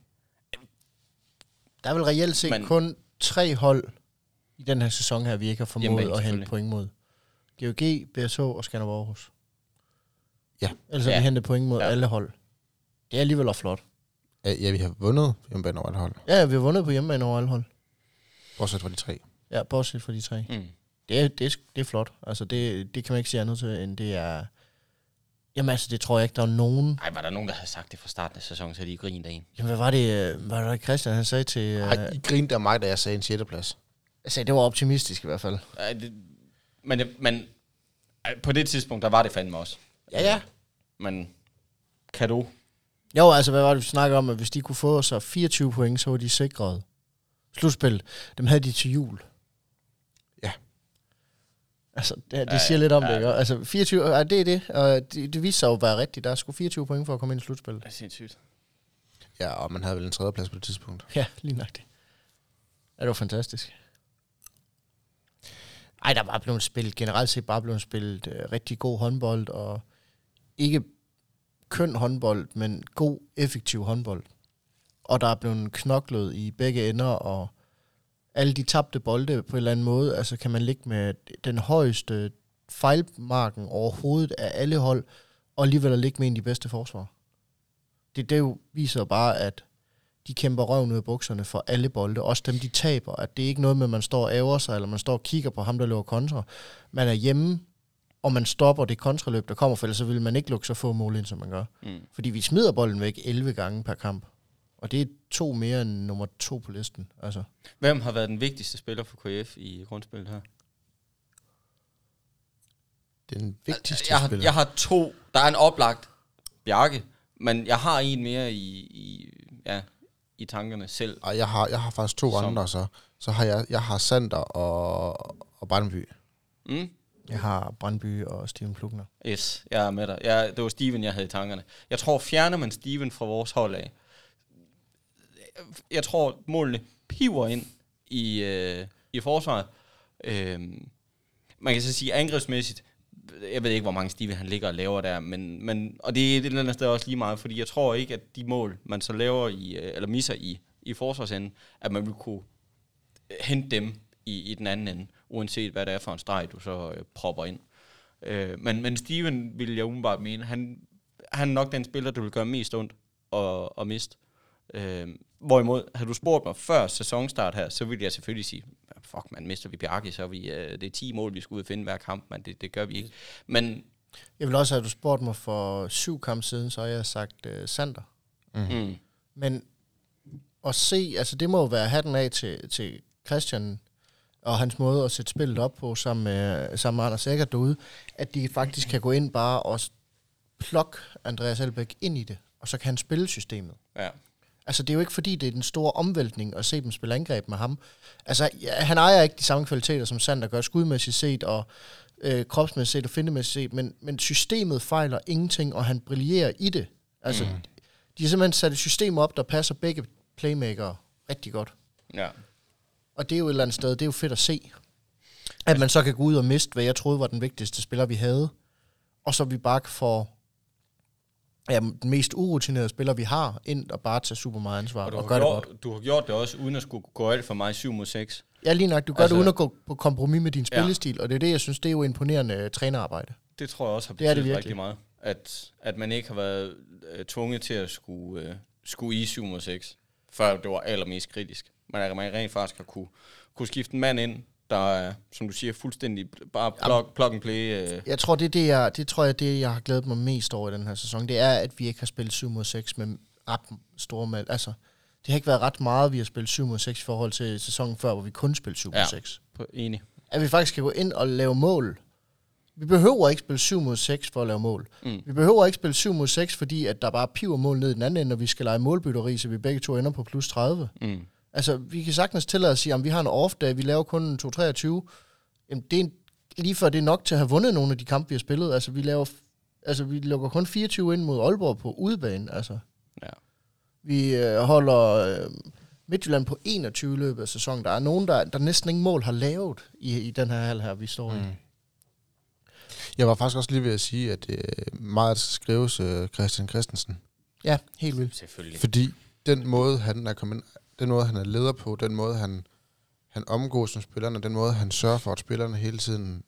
Der er vel reelt set Men- kun tre hold i den her sæson her, vi ikke har formået at hente point mod. GOG, BSH og Skanderborg Aarhus. Ja. Ellers har Ja. vi hentet point mod Ja. alle hold. Det er alligevel flot. Ja, ja, vi har vundet hjemmebane over hold. Ja, vi har vundet på hjemmebane over alle hold. Bortset fra de tre. Ja, bortset fra de tre. Mm. Det er, det er, det er flot. Altså, det, det kan man ikke sige andet til, end det er... Jamen altså, det tror jeg ikke, der er nogen... Ej, var der nogen, der havde sagt det fra starten af sæsonen, så de grint af en? Jamen, hvad var det, øh, hvad var det Christian, han sagde til... Ej, Øh, I grinede af mig, da jeg sagde en 6. plads. jeg sagde, det var optimistisk i hvert fald. Ej, det, men, men på det tidspunkt, der var det fandme også. Ja, ja. Men kan du? Jo, altså, hvad var det, vi snakkede om, at hvis de kunne få så 24 point, så var de sikret. Slutspil, dem havde de til jul. Ja. Altså, det, det Ja, siger lidt om ja. det, ikke? Altså, 24, ja, det er det, og det, det viste sig jo at være rigtigt. Der er sgu 24 point for at komme ind i slutspillet. Det er sindssygt. Ja, og man havde vel en tredje plads på det tidspunkt. Ja, lige nok det. Ja, det var fantastisk. Ej, der var blevet spillet, generelt set bare blevet spillet øh, rigtig god håndbold, og ikke køn håndbold, men god, effektiv håndbold. Og der er blevet knoklet i begge ender, og alle de tabte bolde på en eller anden måde, altså kan man ligge med den højeste fejlmarken overhovedet af alle hold, og alligevel at ligge med en af de bedste forsvar. Det, det jo viser bare, at de kæmper røven ud af bukserne for alle bolde, også dem de taber, at det er ikke noget med, at man står og æver sig, eller man står og kigger på ham, der løber kontra. Man er hjemme, og man stopper det kontraløb, der kommer, for ellers så vil man ikke lukke så få mål ind, som man gør. Mm. Fordi vi smider bolden væk 11 gange per kamp. Og det er to mere end nummer to på listen. Altså. Hvem har været den vigtigste spiller for KF i grundspillet her? Den vigtigste jeg, har, spiller. jeg har to. Der er en oplagt Bjarke, men jeg har en mere i, i, ja, i tankerne selv. Og jeg har, jeg har faktisk to Som- andre, så, så har jeg, jeg har Sander og, og Brandby. Mm? Jeg har Brandby og Steven Plugner. Yes, jeg er med dig. Jeg, det var Steven, jeg havde i tankerne. Jeg tror, fjerner man Steven fra vores hold af, jeg tror, målene piver ind i, øh, i forsvaret. Øhm, man kan så sige angrebsmæssigt, jeg ved ikke, hvor mange Steven han ligger og laver der, men, men, og det er et eller andet sted også lige meget, fordi jeg tror ikke, at de mål, man så laver i, øh, eller misser i, i forsvarsenden, at man vil kunne hente dem i, i den anden ende, uanset hvad det er for en streg, du så øh, propper ind. Øh, men, men Steven vil jeg umiddelbart mene, han, han er nok den spiller, der vil gøre mest ondt at, at miste. Øh, hvorimod, havde du spurgt mig før sæsonstart her, så ville jeg selvfølgelig sige, fuck man, mister vi Bjarke, så er vi, øh, det er 10 mål, vi skal ud og finde hver kamp, men det, det gør vi ikke. Men Jeg vil også have, at du spurgte mig for syv kampe siden, så har jeg sagt uh, Sander. mm, Men at se, altså det må jo være hatten af til, til Christian og hans måde at sætte spillet op på sammen med, sammen med Anders Eggert derude, at de faktisk kan gå ind bare og plukke Andreas Elbæk ind i det, og så kan han spille systemet. Ja. Altså, det er jo ikke fordi, det er den store omvæltning at se dem spille angreb med ham. Altså, ja, han ejer ikke de samme kvaliteter, som Sander gør skudmæssigt set, og øh, kropsmæssigt set og findemæssigt set, men, men systemet fejler ingenting, og han brillerer i det. Altså, mm. de har simpelthen sat et system op, der passer begge playmakere rigtig godt. Ja. Og det er jo et eller andet sted, det er jo fedt at se. At man så kan gå ud og miste, hvad jeg troede var den vigtigste spiller, vi havde. Og så vi bare får ja, den mest urutinerede spiller, vi har, ind og bare tage super meget ansvar Og og, du, og har gøre det godt. gjort, du har gjort det også, uden at skulle gå alt for meget 7 mod 6. Ja, lige nok. Du gør altså, det uden at gå på kompromis med din Ja. spillestil, og det er det, jeg synes, det er jo imponerende uh, trænerarbejde. Det tror jeg også har Det er det betydet rigtig meget. At, at man ikke har været øh, tvunget til at skulle, øh, skulle i 7 mod 6, før det var allermest kritisk. Men at man rent faktisk har kunne, kunne skifte en mand ind, der er, som du siger, fuldstændig bare plug, plug and play. Øh, Jeg tror, det, er det, jeg, det tror jeg, det, jeg har glædet mig mest over i den her sæson, det er, at vi ikke har spillet 7 mod 6 med ret store mål. Altså, det har ikke været ret meget, vi har spillet 7 mod 6 i forhold til sæsonen før, hvor vi kun spillede 7 mod Ja. 6. på, enig. At vi faktisk kan gå ind og lave mål. Vi behøver ikke spille 7 mod 6 for at lave mål. Mm. Vi behøver ikke spille 7 mod 6, fordi at der bare piver mål ned i den anden ende, og vi skal lege målbytteri, så vi begge to ender på plus 30. Mm. Altså, vi kan sagtens tillade at sige, at vi har en off-dag, vi laver kun en 2-23. Jamen, det er en, lige før det er nok til at have vundet nogle af de kampe, vi har spillet. Altså, vi laver, altså, vi lukker kun 24 ind mod Aalborg på udebane. Altså, Ja. vi øh, holder øh, Midtjylland på 21 i løbet af sæsonen. Der er nogen, der, der næsten ingen mål har lavet i, i den her hal her, vi står mm. i. Jeg var faktisk også lige ved at sige, at øh, meget skal skrives øh, Christian Christensen. Ja, helt vildt. Selvfølgelig. Fordi den måde, han er kommet ind, den måde, han er leder på, den måde, han, han omgås med spillerne, den måde, han sørger for, at spillerne hele tiden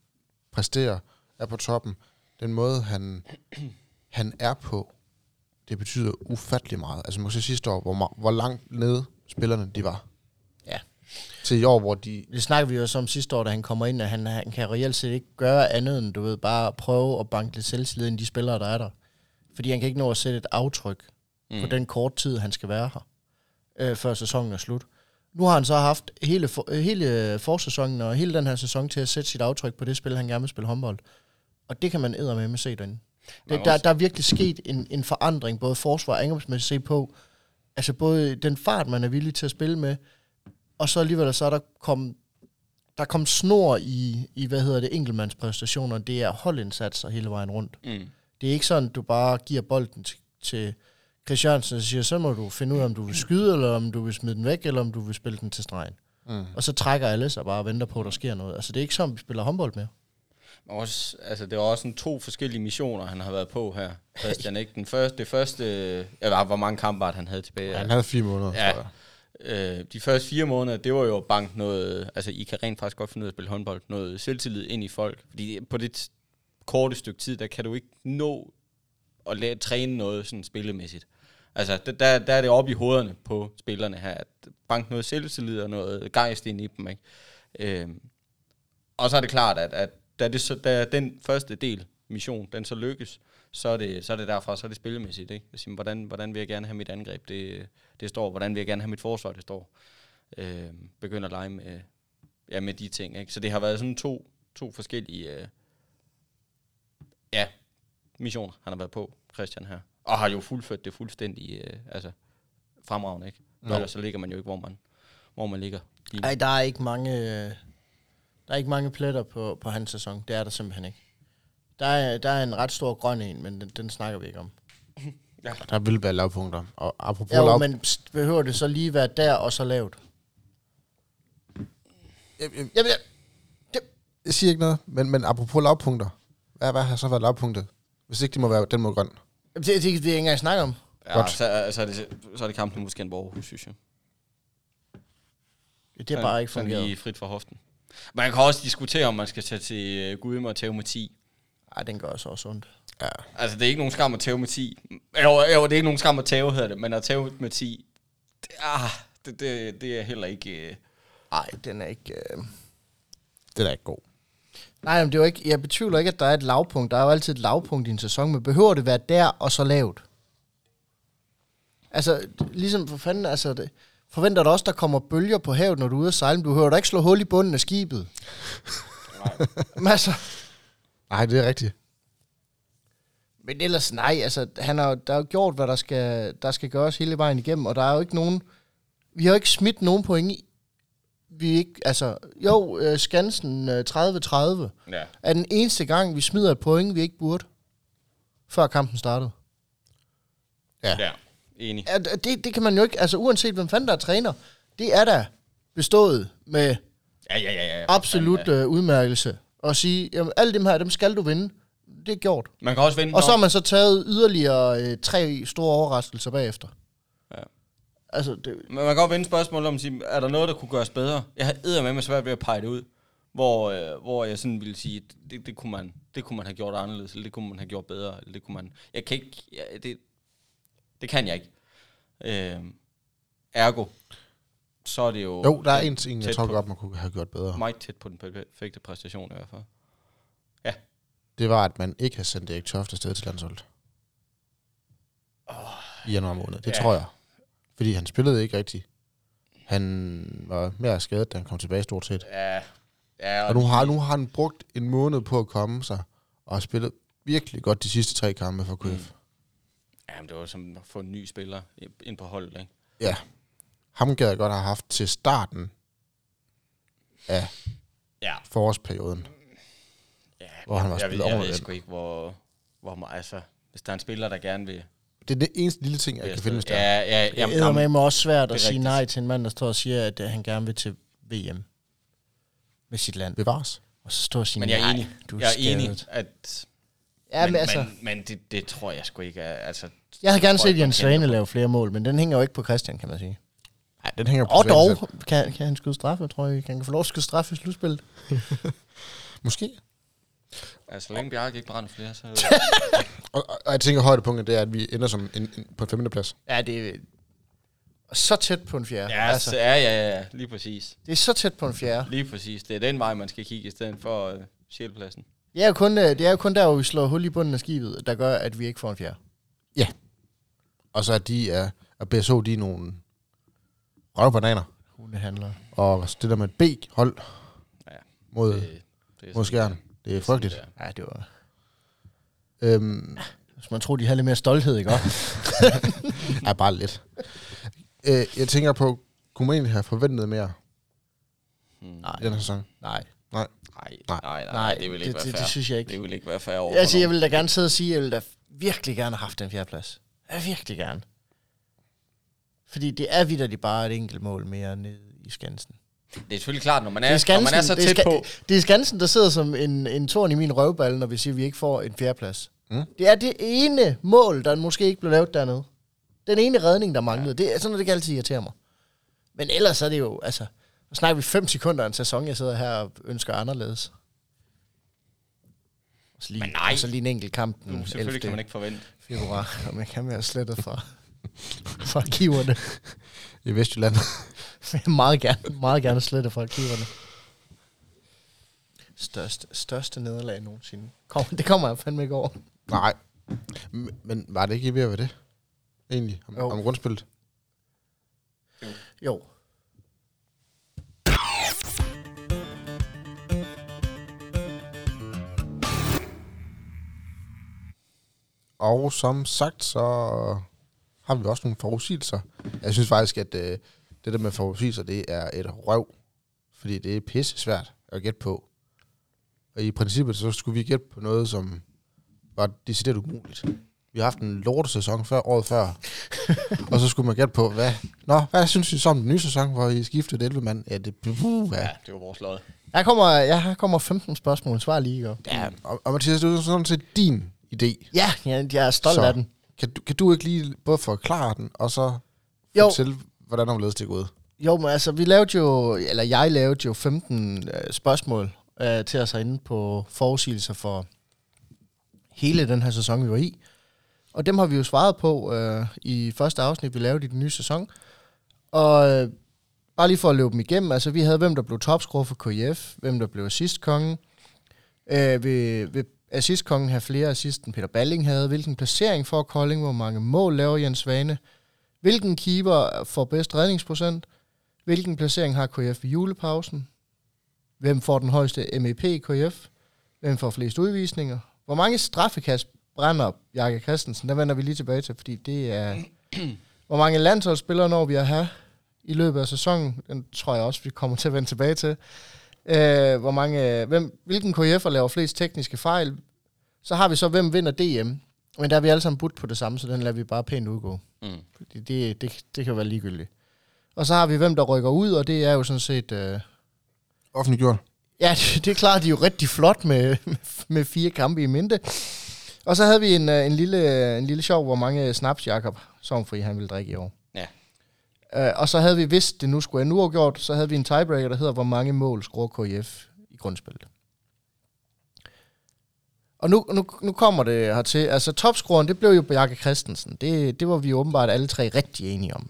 præsterer, er på toppen, den måde, han, han er på, det betyder ufattelig meget. Altså man kan se sidste år, hvor, hvor langt nede spillerne de var. Ja. Til i år, hvor de... Det snakker vi jo også om sidste år, da han kommer ind, at han, han kan reelt set ikke gøre andet end, du ved, bare prøve at banke lidt selvtillid ind i de spillere, der er der. Fordi han kan ikke nå at sætte et aftryk mm. på den kort tid, han skal være her, øh, før sæsonen er slut. Nu har han så haft hele, for, øh, hele forsæsonen og hele den her sæson til at sætte sit aftryk på det spil, han gerne vil spille håndbold. Og det kan man eddermame med se derinde. Det, der, der er virkelig sket en, en forandring, både forsvar og angrebsmæssigt se på. Altså både den fart, man er villig til at spille med, og så alligevel så er der kommet der kom snor i, i, hvad hedder det, enkeltmandspræstationer. Det er holdindsatser hele vejen rundt. Mm. Det er ikke sådan, du bare giver bolden til, til Chris Jørgensen og siger, så må du finde ud af, om du vil skyde, eller om du vil smide den væk, eller om du vil spille den til stregen. Mm. Og så trækker alle sig bare og venter på, at der sker noget. Altså, det er ikke sådan, vi spiller håndbold mere. Men Også, altså, det var også sådan to forskellige missioner, han har været på her. Christian, ikke? Den første, det første, ja, hvor mange kampe var det, han havde tilbage? Han havde fire måneder, Ja. tror jeg. Øh, de første fire måneder, det var jo at banke noget, altså I kan rent faktisk godt finde ud af at spille håndbold, noget selvtillid ind i folk. Fordi på det korte stykke tid, der kan du ikke nå at lade, træne noget sådan spillemæssigt. Altså, der, der, der er det oppe i hovederne på spillerne her, at bank noget selvtillid og noget gejst ind i dem, ikke? Øhm, og så er det klart, at, at da, det så, da den første del, mission, den så lykkes, så er det, så er det derfra, så er det spillemæssigt, ikke? Jeg siger, hvordan, hvordan vil jeg gerne have mit angreb, det, det står, hvordan vil jeg gerne have mit forsvar, det står. Øhm, begynder at lege med, ja, med de ting, ikke? Så det har været sådan to, to forskellige, øh, ja, missioner, han har været på, Christian her. Og har jo fuldført det fuldstændig, øh, altså, fremragende, ikke? Nå. Ellers så ligger man jo ikke, hvor man, hvor man ligger. Nej, der er ikke mange, øh, der er ikke mange pletter på, på hans sæson. Det er der simpelthen ikke. Der er, der er en ret stor grøn en, men den, den snakker vi ikke om. Der vil være lavpunkter. Og apropos Ja, lav... men pst, behøver det så lige være der og så lavt? Jeg, jeg, jeg, jeg, jeg siger ikke noget, men, men apropos lavpunkter. Hvad, hvad har så været lavpunktet? Hvis ikke det må være den må grøn. Det, det, det, det er ikke engang snakke om. Ja, Godt. så, så, er det, så er det kampen mod Skanderborg Aarhus, synes jeg. Det har bare ikke Sådan fungeret. lige frit fra hoften. Man kan også diskutere, om man skal tage til uh, Gudme og tæve med 10. Ej, den gør så også ondt. Ja. Altså, det er ikke nogen skam at tæve med 10. Jo, jo det er ikke nogen skam at tæve, hedder det, men at tæve med 10, det, ah, det, det, det er heller ikke... Nej, den er ikke... Øh... Det er ikke god. Nej, men det er jo ikke, jeg betvivler ikke, at der er et lavpunkt. Der er jo altid et lavpunkt i en sæson, men behøver det være der og så lavt? Altså, ligesom for fanden, altså, det, forventer du også, der kommer bølger på havet, når du er ude at sejle? Du behøver da ikke slå hul i bunden af skibet. nej. Men altså, Nej, det er rigtigt. Men ellers nej, altså han har, der er jo gjort, hvad der skal, der skal gøres hele vejen igennem, og der er jo ikke nogen, vi har jo ikke smidt nogen point i. Vi ikke, altså, jo, øh, Skansen øh, 30-30 Ja. er den eneste gang, vi smider et point, vi ikke burde, før kampen startede. Ja. ja. Enig. Ja, det, det kan man jo ikke, altså uanset hvem fanden der er træner, det er da bestået med Ja, ja, ja. ja. absolut Ja. øh, udmærkelse. Og sige, jamen alle dem her, dem skal du vinde. Det er gjort. Man kan også vinde. Og så har man så taget yderligere øh, tre store overraskelser bagefter. Ja. Altså, det, Men man kan godt vende spørgsmålet om, at sige, er der noget, der kunne gøres bedre? Jeg har med mig svært ved at pege det ud, hvor, øh, hvor jeg sådan ville sige, det, det, kunne man, det kunne man have gjort anderledes, eller det kunne man have gjort bedre, eller det kunne man... Jeg kan ikke... Ja, det, det kan jeg ikke. Øh, ergo, så er det jo... Jo, der er en ting, jeg tror på. godt, man kunne have gjort bedre. Meget tæt på den perfekte præstation i hvert fald. Det var, at man ikke har sendt Erik Toft afsted til landsholdet. I januar måned. Det Ja. tror jeg. Fordi han spillede ikke rigtigt. Han var mere skadet, da han kom tilbage stort set. Ja, ja Og nu har, nu har han brugt en måned på at komme sig, og har spillet virkelig godt de sidste tre kampe for KF. Mm. Jamen, det var som at få en ny spiller ind på holdet, ikke? Ja. Ham gad jeg godt have haft til starten af Ja. forårsperioden. ja Hvor han var jeg, spillet jeg, jeg ved sgu ikke, hvor, hvor meget, altså, hvis der er en spiller, der gerne vil... Det er det eneste lille ting, jeg kan finde, hvis der Ja, ja, det jamen, er jamen, med også svært det at er sige nej til en mand, der står og siger, at øh, han gerne vil til VM med sit land. bevares. Og så står og siger, Men jeg er nej, enig. du er jeg er skadet. enig, at... Ja, men, men, altså, men, men det, det tror jeg sgu ikke er... Altså, jeg havde gerne set Jens Svane lave flere mål, men den hænger jo ikke på Christian, kan man sige. Nej, den hænger på Og dog, kan, kan han skyde straffe, tror jeg. Han kan få lov at skyde straffe i slutspillet. Måske. Altså, så længe Bjarke ikke brænder flere, så... Og, og, og jeg tænker, højdepunktet det er, at vi ender som en, en, på en femte plads. Ja, det er så tæt på en fjerde. ja, altså, altså. ja, ja, ja, lige præcis. det er så tæt på en fjerde. Lige præcis. Det er den vej, man skal kigge i stedet for uh, sjælpladsen. Det er, jo kun, øh, det er jo kun der, hvor vi slår hul i bunden af skibet, der gør, at vi ikke får en fjerde. Og så er de er, og BSO, de er nogle røvbananer. Hundehandler. Og det der med et B-hold Ja, mod, Det, det er mod skjern, det er frygteligt. det Ja, det var... Øhm, Hvis man tror, de har lidt mere stolthed, ikke er bare lidt. Øh, jeg tænker på, kunne man egentlig have forventet mere er. Hmm. Nej. i den her sæson? Nej. Nej, Nej. nej, nej, det vil det, ikke være det, fair. det, synes jeg ikke. Det vil ikke være fair over Altså, jeg vil da gerne sidde og sige, at jeg vil da virkelig gerne have haft den fjerde plads. Jeg virkelig gerne. Fordi det er vidderligt bare et enkelt mål mere ned i Skansen. Det er selvfølgelig klart, når man Det er, Skansen, når man er så det, tæt er på. det er Skansen, der sidder som en, en torn i min røvballe, når vi siger, at vi ikke får en fjerdeplads. Mm. Det er det ene mål, der måske ikke blev lavet dernede. Den ene redning, der manglede. Det er sådan, noget, det kan altid irritere mig. Men ellers er det jo, altså, nu snakker vi fem sekunder af en sæson, jeg sidder her og ønsker anderledes. Og så lige, Men nej. Og så lige en enkelt kamp den Nu, 11. selvfølgelig kan man ikke forvente. februar, om jeg kan være slettet fra, fra arkiverne. I Vestjylland. Meget gerne, meget gerne slette fra arkiverne. Største, største nederlag nogensinde. Kom, det kommer jeg fandme ikke over. Nej. Men var det ikke ved at være det? Egentlig, om, Jo. om grundspillet. Jo. Og som sagt, så har vi også nogle forudsigelser. Jeg synes faktisk, at øh, det der med forudsigelser, det er et røv. Fordi det er pisse svært at gætte på. Og i princippet, så skulle vi gætte på noget, som var decideret umuligt. Vi har haft en lortesæson før, året før. og så skulle man gætte på, hvad, Nå, hvad synes I så om den nye sæson, hvor I skiftede 11 mand? Ja, det, uh, Ja, ja. det var vores lod. Jeg kommer, jeg kommer 15 spørgsmål. Svar lige, ikke? ja. Og, og Mathias, det er sådan set din idé. Ja, jeg, jeg er stolt Så. af den. Kan du, kan du ikke lige både forklare den, og så Jo. fortælle, hvordan omledes det gået? Jo, men altså, vi lavede jo, eller jeg lavede jo 15 øh, spørgsmål øh, til os herinde på forudsigelser for hele den her sæson, vi var i. Og dem har vi jo svaret på øh, i første afsnit, vi lavede i den nye sæson. Og øh, bare lige for at løbe dem igennem, altså vi havde, hvem der blev topscorer for KIF, hvem der blev assistkongen. Øh, vil, vil assistkongen have flere assist, end Peter Balling havde? Hvilken placering får Kolding? Hvor mange mål laver Jens Svane? Hvilken keeper får bedst redningsprocent? Hvilken placering har KF i julepausen? Hvem får den højeste MEP i KF? Hvem får flest udvisninger? Hvor mange straffekast brænder Bjarke Christensen, der vender vi lige tilbage til, fordi det er... hvor mange landsholdsspillere når vi at have i løbet af sæsonen, den tror jeg også, vi kommer til at vende tilbage til. Øh, hvor mange, hvem, hvilken KF'er laver flest tekniske fejl? Så har vi så, hvem vinder DM. Men der er vi alle sammen budt på det samme, så den lader vi bare pænt udgå. Mm. Fordi det, det, det kan være ligegyldigt. Og så har vi, hvem der rykker ud, og det er jo sådan set... Øh, Offentliggjort. Ja, det, det klarer de jo rigtig flot med, med fire kampe i mente. Og så havde vi en, øh, en, lille, en lille sjov, hvor mange snaps Jakob Sovnfri han ville drikke i år. Uh, og så havde vi, hvis det nu skulle ende uafgjort, så havde vi en tiebreaker, der hedder, hvor mange mål scorer KIF i grundspillet. Og nu, nu, nu kommer det hertil. Altså topscoren, det blev jo Bjarke Christensen. Det, det var vi åbenbart alle tre rigtig enige om.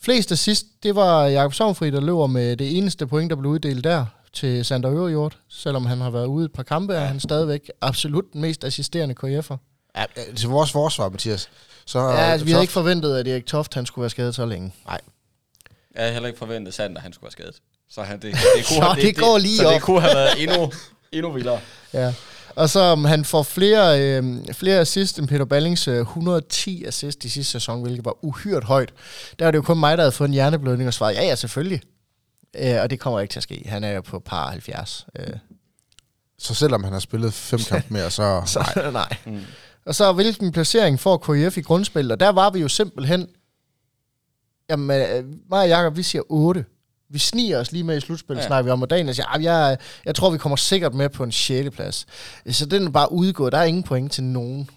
Flest assist, det var Jakob Sovnfri, der løber med det eneste point, der blev uddelt der til Sander Øverjord. Selvom han har været ude et par kampe, er han stadigvæk absolut den mest assisterende KF'er. Ja, øh, til vores forsvar, Mathias. Så, Ja, altså, vi havde ikke forventet, at Erik Toft han skulle være skadet så længe. Nej. Jeg havde heller ikke forventet, at Sander han skulle være skadet. Så han, det, det, Så have- det går lige så op. det kunne have været endnu, endnu vildere. Ja. Og så um, han får flere, øh, flere assist end Peter Ballings øh, 110 assist i sidste sæson, hvilket var uhyrt højt. Der var det jo kun mig, der havde fået en hjerneblødning og svaret, ja ja, selvfølgelig. Øh, og det kommer ikke til at ske. Han er jo på par 70. Øh, så selvom han har spillet fem kampe mere, så... så nej. nej. Mm. Og så hvilken placering får KIF i grundspillet? Og der var vi jo simpelthen... Jamen, øh, mig og Jacob, vi siger 8. Vi sniger os lige med i slutspillet, ja. Snakker vi om, og Daniel siger, "Ah, jeg, jeg tror, vi kommer sikkert med på en 6. plads. Så den er bare udgået. Der er ingen point til nogen,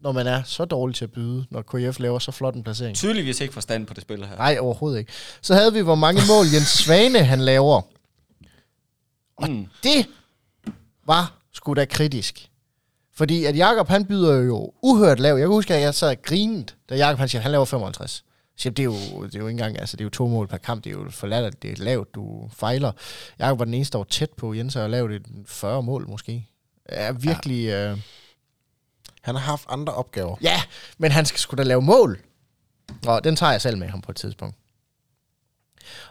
når man er så dårlig til at byde, når KIF laver så flot en placering. Tydeligvis ikke forstand på det spil her. Nej, overhovedet ikke. Så havde vi, hvor mange mål Jens Svane han laver. Og Mm. det var sgu da kritisk. Fordi at Jakob han byder jo uhørt lav. Jeg kan huske, at jeg sad grinet, da Jakob han siger, at han laver 55. Så det er, jo, det er jo ikke engang, altså det er jo to mål per kamp, det er jo for latterligt, det er lavt, du fejler. Jakob var den eneste, der var tæt på Jens og lavet et 40 mål måske. Er virkelig... Ja. Øh, Han har haft andre opgaver. ja, men han skal sgu da lave mål. Og den tager jeg selv med ham på et tidspunkt.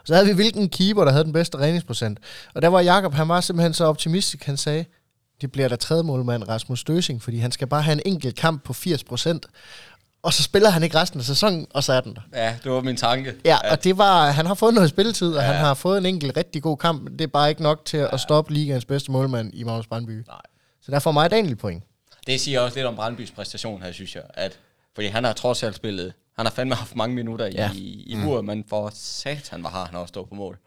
Så havde vi hvilken keeper, der havde den bedste redningsprocent. Og der var Jakob, han var simpelthen så optimistisk, han sagde, det bliver der tredje målmand Rasmus Støsing, fordi han skal bare have en enkelt kamp på 80 procent. Og så spiller han ikke resten af sæsonen, og så er den der. Ja, det var min tanke. Ja, og det var, han har fået noget spilletid, og Ja. han har fået en enkelt rigtig god kamp. Det er bare ikke nok til at stoppe ligaens bedste målmand i Magnus Brandby. Nej. Så der får mig Daniel point. Det siger også lidt om Brandbys præstation her, synes jeg. At, fordi han har trods alt spillet. Han har fandme haft mange minutter Ja. i, i buret, men for satan, hvor har han også stået på mål.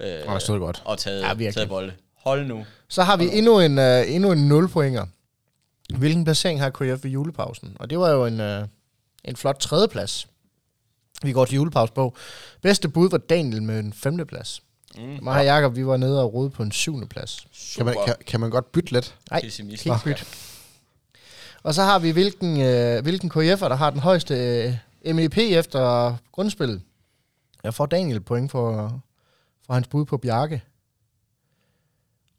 Øh, Og stået godt. Og taget, Ja, ja, virkelig. taget bolde. Hold nu. Så har vi endnu en, uh, endnu en 0 pointer. Hvilken placering har KF ved julepausen? Og det var jo en, uh, en flot tredjeplads. Vi går til julepause på. Bedste bud var Daniel med en femteplads. Mm. Mig og Jacob, vi var nede og rode på en syvende plads. Kan man, kan, kan man godt bytte lidt? Nej, Pessimist. ikke bytte. Og så har vi, hvilken, øh, hvilken KF'er, der har den højeste øh, MEP efter grundspillet. Jeg får Daniel point for, for hans bud på Bjarke.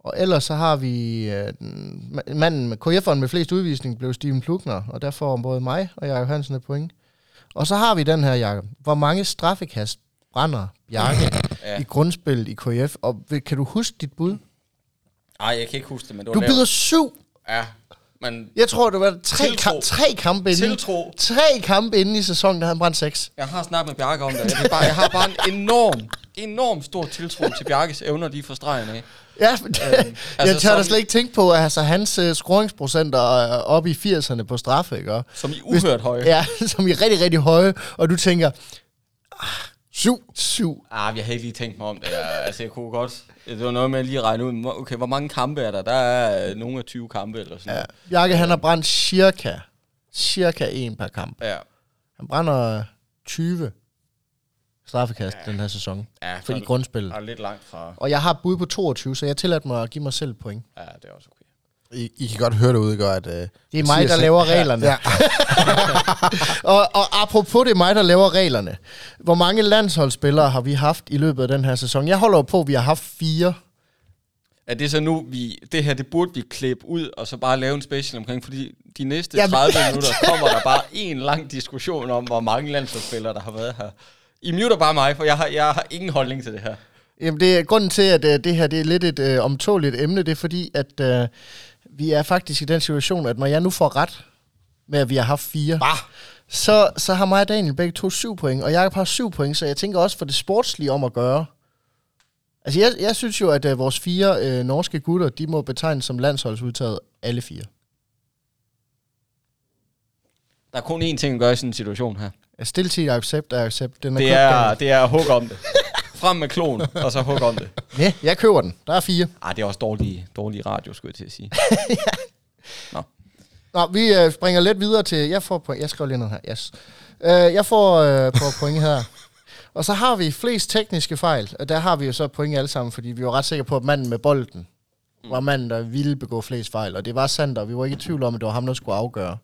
Og ellers så har vi øh, den- ma- manden med KF'eren med flest udvisning blev Steven Plukner, og der får både mig og Jakob Hansen et point. Og så har vi den her, Jakob. Hvor mange straffekast brænder Bjarke Ja. i grundspillet i KF? Og kan du huske dit bud? Ej, jeg kan ikke huske det, men det var Du lavt. byder syv Ja, men Jeg tror, det var tre, Tiltro. kam- tre kampe inden. tiltro. Tre kampe inden i sæsonen, der havde han brændt seks. Jeg har snakket med Bjarke om det. Jeg, bare, jeg har bare en enorm, enorm stor tiltro til Bjarkes evner lige fra stregen af. Ja, men det, altså, jeg tør da slet ikke tænke på, at altså, hans uh, scoringsprocenter er oppe i 80'erne på straffe, ikke? Og, Som i uhørt høje. ja, som er rigtig, rigtig høje. Og du tænker, ah, syv, syv. Ah, jeg havde ikke lige tænkt mig om det. Jeg, altså, jeg kunne godt... Det var noget med at lige regne ud, okay, hvor mange kampe er der? Der er øh, nogle af 20 kampe eller sådan Ja. noget. Bjarke, han har brændt cirka, cirka en per kamp. Ja. Han brænder 20 straffekast ja. den her sæson. Ja, For i så- grundspillet. er lidt langt fra... Og jeg har bud på 22, så jeg tillader mig at give mig selv point. Ja, det er også okay. I, I kan godt høre det ude, at... Uh, Det er mig, der laver reglerne. Ja. og, og apropos det er mig, der laver reglerne. Hvor mange landsholdsspillere har vi haft i løbet af den her sæson? Jeg holder jo på, at vi har haft fire. Er det så nu, vi, det her, det burde vi klippe ud, og så bare lave en special omkring, fordi de næste Jamen- 30 minutter kommer der bare en lang diskussion om, hvor mange landsholdsspillere, der har været her. I muter bare mig, for jeg har, jeg har ingen holdning til det her. Jamen, det er grunden til, at uh, det her det er lidt et uh, omtåligt emne, det er fordi, at uh, vi er faktisk i den situation, at når jeg nu får ret, med at vi har haft fire, Bah! så, så har mig og Daniel begge to syv point, og Jakob har syv point, så jeg tænker også for det sportslige om at gøre. Altså, jeg, jeg synes jo, at uh, vores fire øh, norske gutter, de må betegnes som landsholdsudtaget alle fire. Der er kun én ting at gøre i sådan en situation her. Stiltid accept er accept. Den er Det er, det er hugge om det. Frem med klon, og så hugge om det. Ja, jeg køber den. Der er fire. Ej, det er også dårlig, dårlig radio, skulle jeg til at sige. Nå, vi øh, springer lidt videre til... Jeg får point. Jeg skriver lige ned her. Yes. Øh, jeg får øh, på point her. Og så har vi flest tekniske fejl. Og der har vi jo så point alle sammen, fordi vi var ret sikre på, at manden med bolden var manden, der ville begå flest fejl. Og det var sandt, og vi var ikke i tvivl om, at det var ham, der skulle afgøre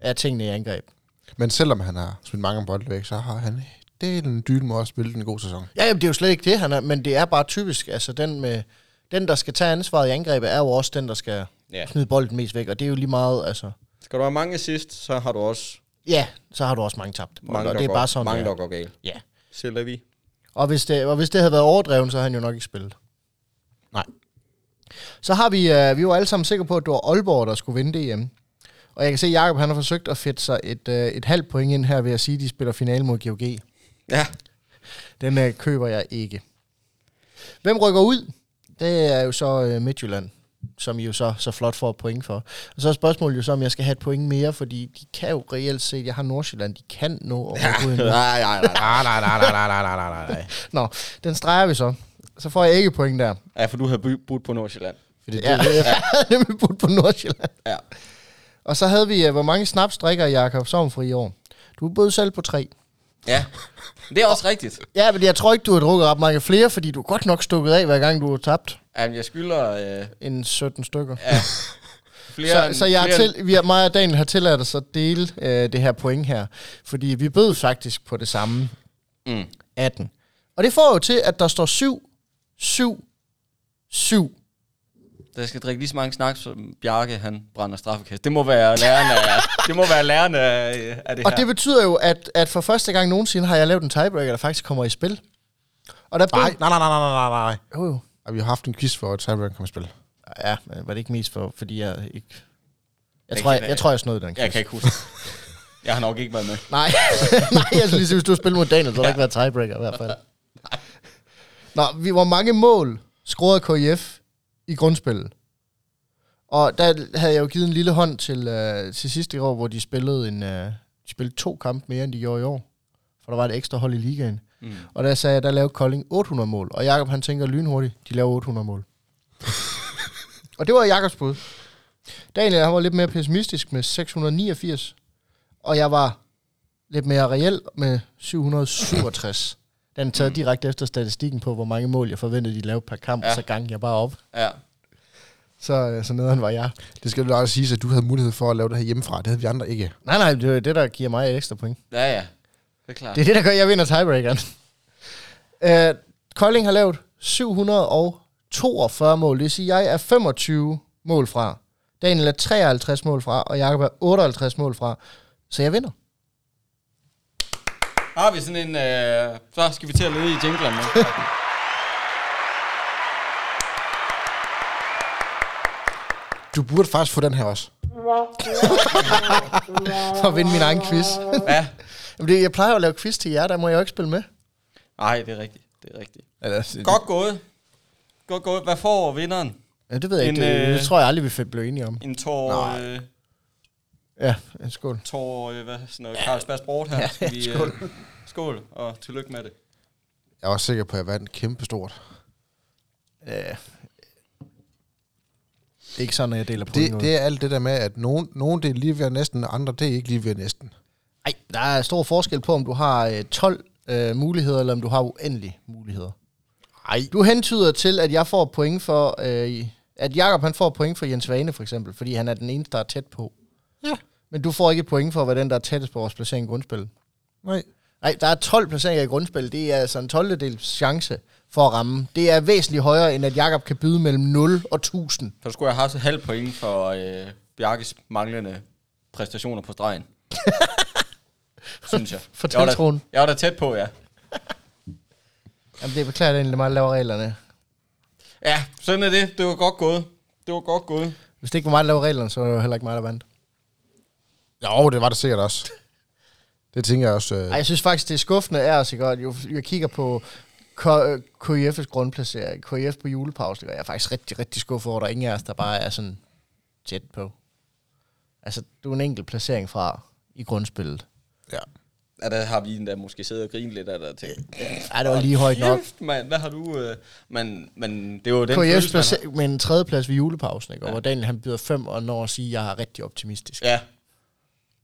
af tingene i angreb. Men selvom han har smidt mange bolde væk, så har han det er en dyne måde at spille en god sæson. Ja, jamen, det er jo slet ikke det, han er, men det er bare typisk. Altså, den, med, den, der skal tage ansvaret i angrebet, er jo også den, der skal Ja. smide bolden mest væk. Og det er jo lige meget, altså... Skal du have mange assist, så har du også Ja, så har du også mange bolde, mange, og der det er går, bare sådan, mange, der er. går galt. Ja. Selv vi. Og hvis, det, og hvis det havde været overdrevet, så havde han jo nok ikke spillet. Nej. Så har vi, øh, vi var alle sammen sikre på, at det var Aalborg, der skulle vinde DM. Og jeg kan se, at Jacob han har forsøgt at fedte sig et, øh, et halvt point ind her ved at sige, at de spiller finale mod GOG. Ja. Den øh, køber jeg ikke. Hvem rykker ud? Det er jo så øh, Midtjylland, som I jo så, så flot får et point for. Og så er spørgsmålet jo så, om jeg skal have et point mere, fordi de kan jo reelt set, jeg har Nordsjælland, de kan nå at rykke ud endnu. Nej, nej, nej. Nej, nej, nej, nej, nej, nej, nej, nej. Nå, den streger vi så. Så får jeg ikke point der. Ja, for du havde budt på Nordsjælland. Fordi Ja, det, jeg havde nemlig budt på Nordsjælland. Ja. Og så havde vi, øh, hvor mange snaps drikker Jakob Sovnfri i år? Du bød selv på tre. Ja. Det er også rigtigt. Ja, men jeg tror ikke, du har drukket ret mange flere, fordi du er godt nok stukket af, hver gang du har tabt Jamen, jeg skylder øh, en 17 stykker. ja, flere, Så, så jeg har flere, til, vi har, mig og Daniel har tilladt os at dele øh, det her point her, fordi vi bød faktisk på det samme Mm. 18. Og det får jo til, at der står 7, 7, 7. Der skal drikke lige så mange snaps, som Bjarke han brænder straffekast. Det må være lærerne af, det, må være lærerne af, af det Og her. det betyder jo, at, at for første gang nogensinde har jeg lavet en tiebreaker, der faktisk kommer i spil. Og der nej, nej, nej, nej, nej, nej, nej. Jo, jo. Og vi har haft en quiz for, at Cyberpunk kommer i spil. Ja, men var det ikke mest for, fordi jeg ikke... Jeg Det tror, jeg, jeg- jeg, tror, jeg snød den. Jeg quiz. kan ikke huske. Jeg har nok ikke været med. Nej, nej, jeg lige hvis du spiller mod Daniel, så har der ikke været tiebreaker i hvert fald. Nå, vi, hvor mange mål scorede KIF i grundspillet? Og der havde jeg jo givet en lille hånd til, øh, til sidste år, hvor de spillede, en, øh, de spillede to kampe mere, end de gjorde i år. For der var et ekstra hold i ligaen. Mm. Og der sagde jeg, der lavede Kolding 800 mål. Og Jakob han tænker lynhurtigt, de laver 800 mål. og det var Jakobs bud. Daniel han var lidt mere pessimistisk med 689. Og jeg var lidt mere reel med 767. Den er taget direkte efter statistikken på, hvor mange mål jeg forventede, de lavede per kamp, Ja. ja. så gang jeg bare op. Ja. Så, øh, så nederen var jeg. Det skal jo også sige, at du havde mulighed for at lave det her hjemmefra. Det havde vi andre ikke. Nej, nej, det er det, der giver mig ekstra point. Ja, ja. Det er klart. Det er det, der gør, at jeg vinder tiebreakeren. uh, Kolding har lavet 742 mål. Det vil sige, at jeg er 25 mål fra. Daniel er 53 mål fra, og Jakob er 58 mål fra. Så jeg vinder. Har vi sådan en... Øh, så skal vi til at lede i jinglerne nu. Du burde faktisk få den her også. For at vinde min egen quiz. Ja. Jamen, det, jeg plejer at lave quiz til jer, der må jeg jo ikke spille med. Nej, det er rigtigt. Det er rigtigt. Altså, Godt gået. Godt gået. Hvad får vinderen? Ja, det ved jeg En, ikke. Det, øh, det tror jeg aldrig, vi blive enige om. En tår... Nej. Øh, Ja, en skål. tår... Øh, hvad, sådan noget? Carlsbergs Brot her. Ja, Skal vi, skål. Øh, skål, og tillykke med det. Jeg var sikker på, at jeg vandt kæmpe stort. Ja. Det er ikke sådan, at jeg deler point Det, det er alt det der med, at nogen, nogen det er lige ved næsten, og andre det er ikke lige ved næsten. Nej, der er stor forskel på, om du har øh, 12 øh, muligheder, eller om du har uendelige muligheder. Nej. Du hentyder til, at jeg får point for, øh, at Jakob han får point for Jens Vane for eksempel, fordi han er den eneste, der er tæt på. Ja. Men du får ikke et point for, hvad den, der er tættest på vores placering i grundspillet. Nej. Nej, der er 12 placeringer i grundspillet. Det er altså en 12. dels chance for at ramme. Det er væsentligt højere, end at Jakob kan byde mellem 0 og 1000. Så skulle jeg have haft et halvt point for øh, Bjarkes manglende præstationer på stregen. Synes jeg. For jeg var, da, jeg var da tæt på, ja. Jamen, det beklager det egentlig mig, der laver reglerne. Ja, sådan er det. Det var godt gået. Det var godt gået. Hvis det ikke var mig, der laver reglerne, så er det jo heller ikke mig, der vandt. Jo, det var det sikkert også. Det tænker jeg også. Øh, Ej, jeg synes faktisk, det er skuffende af os, ikke? Jo, jeg kigger på KIF's grundplacering, KIF på julepause, og jeg er faktisk rigtig, rigtig skuffet over, at der er ingen af os, der bare er sådan tæt på. Altså, du er en enkelt placering fra i grundspillet. ja. Ja, der har vi endda måske siddet og grinet lidt af der ting. Ej, det var lige højt nok. Kæft, mand, hvad har du... Øh, men, men det var den KIF's følelse, man placering med en tredjeplads ved julepausen, ikke? Og Ja. hvor Daniel han byder fem, og når at sige, at jeg er rigtig optimistisk. har. Ja.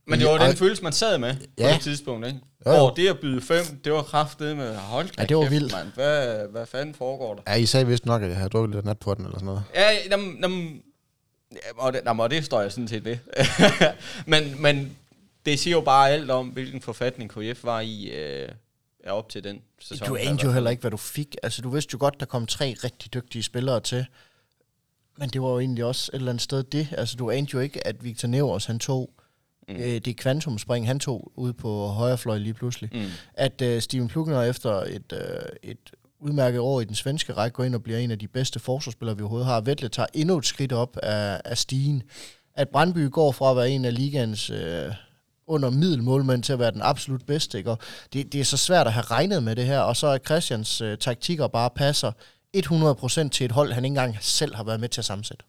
Men det var den og- følelse, man sad med på Ja. det tidspunkt, ikke? Jo, jo. Hvor det at byde fem, det var kraftet med, hold Ja, det var kæft, vildt. Mand. Hvad, hvad fanden foregår der? ja, I sagde vist nok, at jeg havde drukket lidt nat på den, eller sådan noget. Ja, jamen, jamen, ja, og, det, jamen, og det står jeg sådan set ved. men, men det siger jo bare alt om, hvilken forfatning KF var i øh, ja, op til den sæson. Du anede jo heller ikke, hvad du fik. Altså, du vidste jo godt, der kom tre rigtig dygtige spillere til. Men det var jo egentlig også et eller andet sted det. Altså, du anede jo ikke, at Victor Nevers, han tog mm. øh, det kvantumspring, han tog ude på højre fløj lige pludselig. Mm. At øh, Steven Plugner efter et, øh, et udmærket år i den svenske række går ind og bliver en af de bedste forsvarsspillere, vi overhovedet har. Vettle tager endnu et skridt op af, af stigen. At Brandby går fra at være en af ligaens øh, under middelmålmænd til at være den absolut bedste. Ikke? Og det, det er så svært at have regnet med det her, og så er Christians øh, taktikker bare passer 100% til et hold, han ikke engang selv har været med til at sammensætte.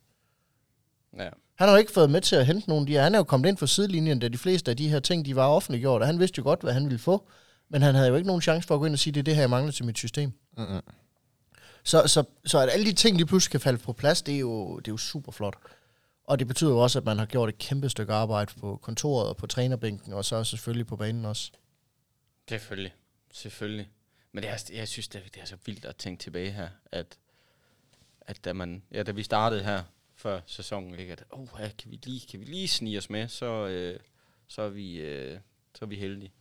Ja. Han har jo ikke fået med til at hente nogen. De. Han er jo kommet ind fra sidelinjen, da de fleste af de her ting, de var offentliggjort, og han vidste jo godt, hvad han ville få. Men han havde jo ikke nogen chance for at gå ind og sige, det er det her, jeg mangler til mit system. Mm-mm. Så, så, så at alle de ting lige pludselig kan falde på plads, det er jo, det er jo super flot. Og det betyder jo også, at man har gjort et kæmpe stykke arbejde på kontoret og på trænerbænken, og så selvfølgelig på banen også. Selvfølgelig. Selvfølgelig. Men det er, jeg synes, det er, det er så vildt at tænke tilbage her, at, at da, man, ja, da vi startede her før sæsonen, ikke, at oh, ja, kan, vi lige, kan vi lige snige os med, så, øh, så, er vi, øh, så er vi heldige.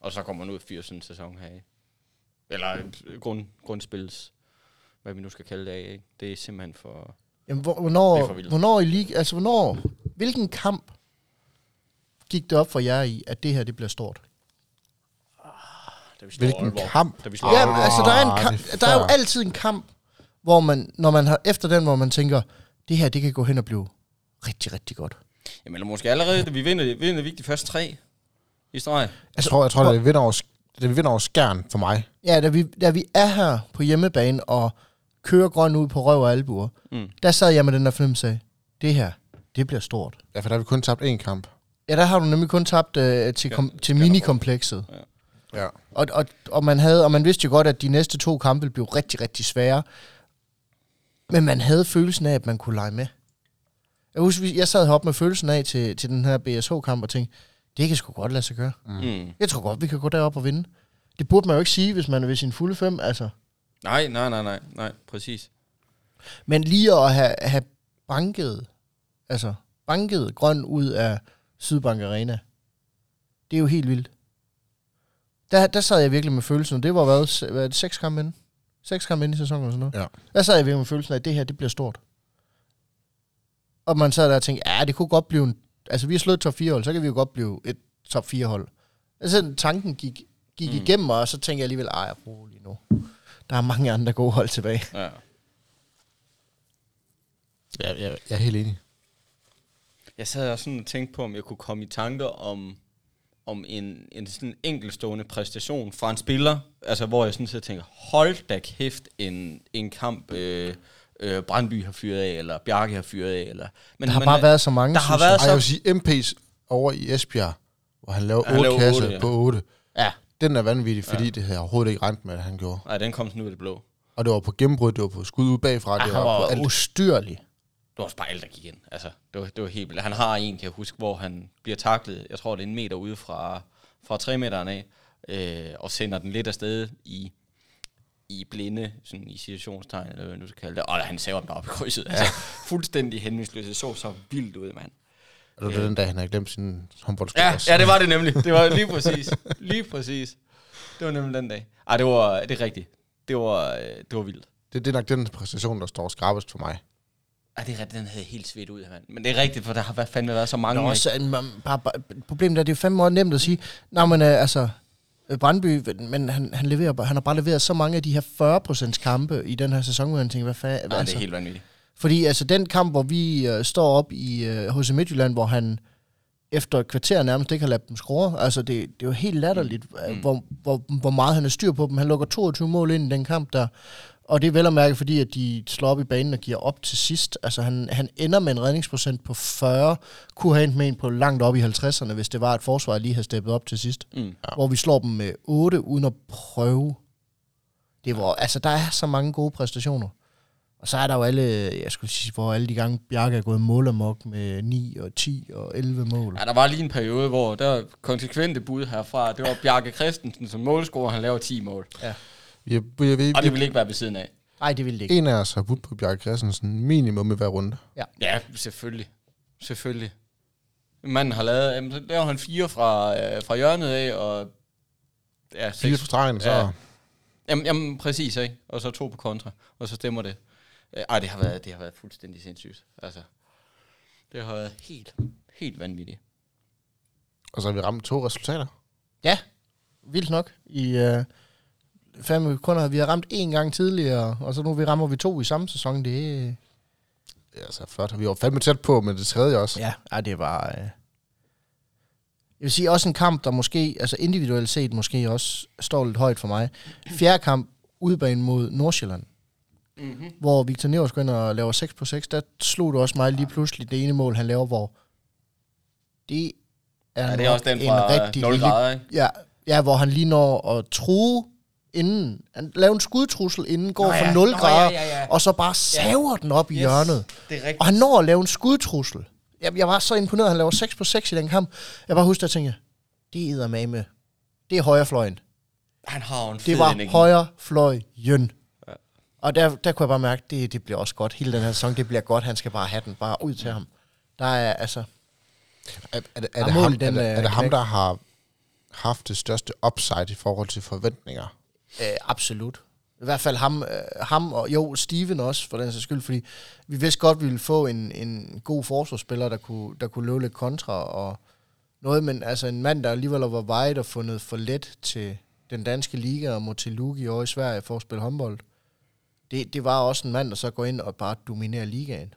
Og så kommer man ud en sæson her af. Eller øh, grund, grundspils, hvad vi nu skal kalde det af. Ikke? Det er simpelthen for... Jamen, hvor, Det er hvornår, for vildt. hvornår i lig, altså hvornår, hvilken kamp gik det op for jer i, at det her, det bliver stort? Da vi Hvilken Aalborg. kamp? Da vi slår Ja, Aalborg. altså der er, en Ah, kamp, er der er jo altid en kamp, hvor man, når man har, efter den, hvor man tænker, det her, det kan gå hen og blive rigtig, rigtig godt. Jamen, eller måske allerede, da vi vinder, vinder vi de første tre i streg. Jeg tror, jeg tror det vinder over, det vinder over skærn for mig. Ja, da vi, da vi er her på hjemmebane og kører grøn ud på røv og albuer, Mm. der sad jeg med den der fornemmelse af, det her, det bliver stort. Ja, for der har vi kun tabt én kamp. Ja, der har du nemlig kun tabt øh, til, kom, til minikomplekset. Ja. Og, og, og, man havde, og man vidste jo godt, at de næste to kampe ville blive rigtig, rigtig svære. Men man havde følelsen af, at man kunne lege med. Jeg husker, jeg sad heroppe med følelsen af til, til den her BSH-kamp og tænkte, det kan sgu godt lade sig gøre. Mm. Jeg tror godt, vi kan gå derop og vinde. Det burde man jo ikke sige, hvis man er ved sin fulde fem, altså. Nej, nej, nej, nej, nej, præcis. Men lige at have, have banket, altså banket grøn ud af Sydbank Arena, det er jo helt vildt. Der, der sad jeg virkelig med følelsen, og det var hvad, hvad er det, seks kampe inden? Seks kampe inden i sæsonen eller sådan noget. Ja. Der sad jeg virkelig med følelsen af, at det her, det bliver stort. Og man sad der og tænkte, ja, det kunne godt blive en, altså vi har slået et top 4 hold, så kan vi jo godt blive et top 4 hold. Altså tanken gik, gik Mm. igennem mig, og så tænkte jeg alligevel, ej, rolig nu. Der er mange andre gode hold tilbage. Ja. Ja, ja, jeg er helt enig. Jeg sad også sådan og tænkte på, om jeg kunne komme i tanker om, om en, en sådan enkelstående præstation fra en spiller, altså hvor jeg sådan set tænker, hold da kæft, en, en kamp øh, øh, Brandby har fyret af, eller Bjarke har fyret af, eller... Men Der har man bare er- været så mange, der har jeg. været Ej, så- jeg vil sige, MP's over i Esbjerg, hvor han lavede han 8 lavede kasser otte, ja. på 8. Ja. Den er vanvittig, fordi ja. det havde overhovedet ikke regnet med, at han gjorde. Nej, den kom sådan ud af det blå. Og det var på gennembrud, det var på skud ud bagfra, Ja, det han var på var alt. ustyrlig. Det var også bare alt, der gik ind. Altså, det var, det var helt vildt. Han har en, kan jeg huske, hvor han bliver taklet, jeg tror, det er en meter ude fra, fra 3 meteren af, øh, og sender den lidt afsted i, i blinde, sådan i situationstegn, eller hvad man nu skal kalde det. Og han saver den op i krydset. Altså, fuldstændig henvendsløs. Det så så vildt ud, mand. Og det var den dag, han havde glemt sin håndboldsko. Ja, også. ja, det var det nemlig. Det var lige præcis. Lige præcis. Det var nemlig den dag. Ej, det var, det er rigtigt. Det var, øh, det var vildt. Det, det er nok den præstation, der står skarpest for mig. Ej, det er rigtigt. Den havde helt svedt ud, mand. Men det er rigtigt, for der har været fandme været så mange. Nå, så, man, bare, bare, problemet er, det er fandme meget nemt at sige, nej, men øh, altså, øh, Brandby, men han, han, leverer, han har bare leveret så mange af de her 40% kampe i den her sæson, hvor han tænker, hvad fanden, Ej, det altså. er helt vanvittigt. Fordi altså den kamp, hvor vi øh, står op i øh, HC Midtjylland, hvor han efter et kvarter nærmest ikke har ladet dem score. Altså, det, det er jo helt latterligt, mm. hvor, hvor, hvor meget han er styr på dem. Han lukker 22 mål ind i den kamp der. Og det er vel at mærke, fordi at de slår op i banen og giver op til sidst. Altså, han, han ender med en redningsprocent på 40. Kunne have endt med en på langt op i 50'erne, hvis det var, at forsvaret lige havde steppet op til sidst. Mm. Ja. Hvor vi slår dem med 8 uden at prøve. Det var, altså, der er så mange gode præstationer. Og så er der jo alle, jeg skulle sige, hvor alle de gange Bjarke er gået målamok med 9 og 10 og 11 mål. Ja, der var lige en periode, hvor der var konsekvente bud herfra. Det var Bjarke Christensen som målscorer, han laver 10 mål. Ja. Vi, vi, vi, Og det ville ikke være ved siden af. Nej, det ville det ikke. En af os har budt på Bjarke Christensen minimum i hver runde. Ja, selvfølgelig. Selvfølgelig. Manden har lavet, jamen, så laver han fire fra, øh, fra hjørnet af, og ja, Fire seks, for stregen, så... Ja. Jamen, jamen, præcis, ikke? Og så to på kontra, og så stemmer det. Øh, Ej, det har været, det har været fuldstændig sindssygt. Altså, det har været helt, helt vanvittigt. Og så har vi ramt to resultater. Ja, vildt nok. I øh, fem kunder har vi har ramt en gang tidligere, og så nu vi rammer vi to i samme sæson. Det er... Ja, altså flot. Vi var fandme tæt på med det tredje også. Ja, ej, det var... Øh... Jeg vil sige, også en kamp, der måske, altså individuelt set, måske også står lidt højt for mig. Fjerde kamp, udebane mod Nordsjælland, Mm-hmm. hvor Victor Nevers går ind og laver 6 på 6. Der slog du også mig lige pludselig det ene mål, han laver, hvor det er, Ja, det er også den en fra rigtig 0 lille grader, ikke? Ja, ja, hvor han lige når at true inden. Han laver en skudtrussel inden, går Nå fra ja, 0 nå grader, ja, ja, ja. og så bare saver den op i Yes, hjørnet. Det er rigtigt. Og han når at lave en skudtrussel. Jeg, jeg var så imponeret, at han laver 6 på 6 i den kamp. Jeg bare husker, at jeg tænkte, det er med. Det er højrefløjen. Han har en fed Det var energi. højrefløjen. Ja. Og der, der kunne jeg bare mærke, det, det bliver også godt. Hele den her sæson, det bliver godt. Han skal bare have den bare ud til ham. Der er altså... Er, er, det, er, ham, den, er, det, er øh, det ham, der har haft det største upside i forhold til forventninger? Øh, absolut. I hvert fald ham, øh, ham og jo, Steven også, for den sags skyld, fordi vi vidste godt, at vi ville få en, en god forsvarsspiller, der kunne, der kunne løbe lidt kontra og noget, men altså en mand, der alligevel var vejet og fundet for let til den danske liga og må til over i Sverige for at spille håndbold. Det, det var også en mand, der så går ind og bare dominerer ligaen.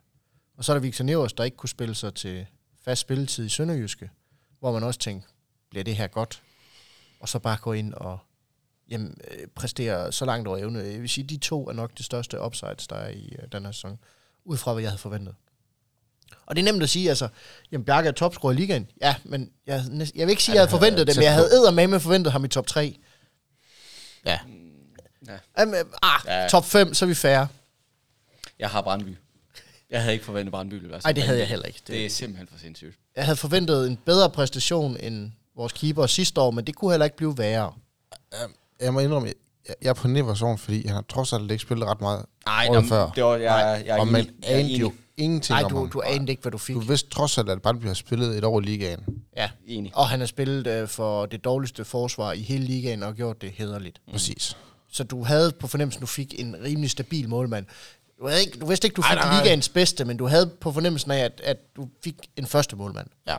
Og så er der Victor Nevers, der ikke kunne spille sig til fast spilletid i Sønderjyske, hvor man også tænkte, bliver det her godt? Og så bare gå ind og jamen, øh, præstere så langt over evne. Jeg vil sige, de to er nok det største upsides, der er i øh, den her sæson, ud fra hvad jeg havde forventet. Og det er nemt at sige, altså, jamen Bjarke er topscorer i ligaen. Ja, men jeg, jeg vil ikke sige, at jeg havde forventet det, men jeg havde eddermame forventet ham i top 3. Ja. Ja. Jamen, øh, ah, Ja. top 5, så er vi færre. Jeg har Brandby. Jeg havde ikke forventet Brandby Nej, det havde jeg heller ikke. Det er Det, simpelthen for sindssygt. jeg havde forventet en bedre præstation end vores keeper sidste år, men det kunne heller ikke blive værre. Jeg må indrømme, jeg, jeg er på Neversson, fordi han har trods alt ikke spillet ret meget Nej, året før. det var, jeg, jeg, jeg og man anede jo ingenting Nej, om du, ham. du anede ikke, hvad du fik. Du vidste trods alt, at Brandby har spillet et år i ligaen. Ja. enig. Og han har spillet øh, for det dårligste forsvar i hele ligaen og gjort det hederligt. Mm. Præcis. Så du havde på fornemmelsen, du fik en rimelig stabil målmand. Du, havde ikke, du vidste ikke, du Ej, fik nej, nej. ligaens bedste, men du havde på fornemmelsen af, at, at du fik en første målmand. Ja.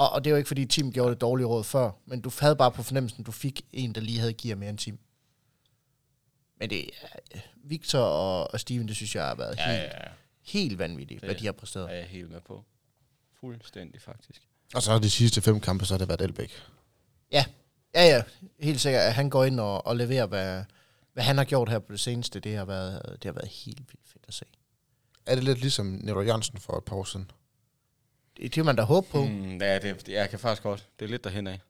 Og, og det er jo ikke, fordi Tim gjorde det dårlige råd før, men du havde bare på fornemmelsen, at du fik en, der lige havde gear mere end Tim. Men det er Victor og, og Steven, det synes jeg har været Ja, helt, ja, ja. helt vanvittigt, hvad Det- de har præsteret. er jeg helt med på. Fuldstændig faktisk. Og så de sidste fem kampe, så har det været Elbæk. Ja, ja, ja. Helt sikkert, at han går ind og, og leverer, hvad, hvad han har gjort her på det seneste. Det har været, det har været helt vildt fedt at se. Er det lidt ligesom Nero Jørgensen for et par år siden? Det, det vil man da håbe på. Mm. Ja, det, det, jeg kan faktisk godt. Det er lidt derhen af.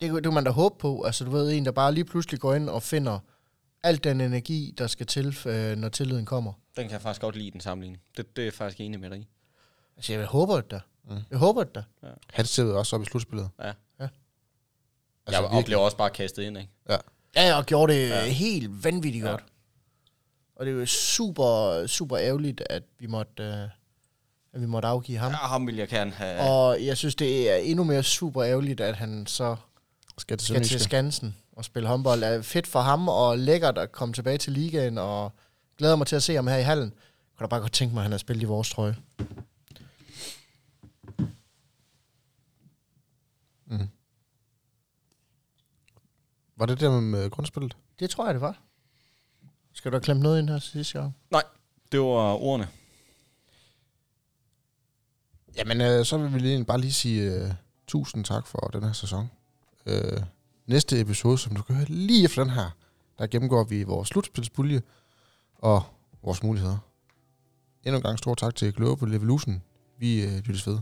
Det, det vil man da håbe på. Altså, du ved, en, der bare lige pludselig går ind og finder alt den energi, der skal til, øh, når tilliden kommer. Den kan jeg faktisk godt lide, den sammenligning. Det, det er jeg faktisk enig med dig i. Altså, jeg håber det da. Mm. Jeg håber det da. Han stillede også op i slutspillet. Ja. Ja. Altså, jeg virkelig. oplever også bare kastet ind, ikke? Ja, og gjorde det Ja. ja. helt vanvittigt Ja. ja. godt. Og det er jo super, super ærgerligt, at vi måtte, øh, at vi måtte afgive ham. Ja, ham vil jeg gerne have. Og jeg synes, det er endnu mere super ærgerligt, at han så Skal til skal til. Skansen og spille håndbold. Er fedt for ham, og lækkert at komme tilbage til ligaen, og glæder mig til at se ham her i hallen. Jeg kunne da bare godt tænke mig, at han har spillet i vores trøje. Var det der med grundspillet? Det tror jeg, det var. Skal du have klemt noget ind her til sidst, Jacob? Nej, det var ordene. Jamen, øh, så vil vi lige, bare lige sige øh, tusind tak for den her sæson. Øh, næste episode, som du kan høre lige efter den her, der gennemgår vi vores slutspilspulje og vores muligheder. Endnu en gang stor tak til Global Evolution. Vi øh, lyttes ved.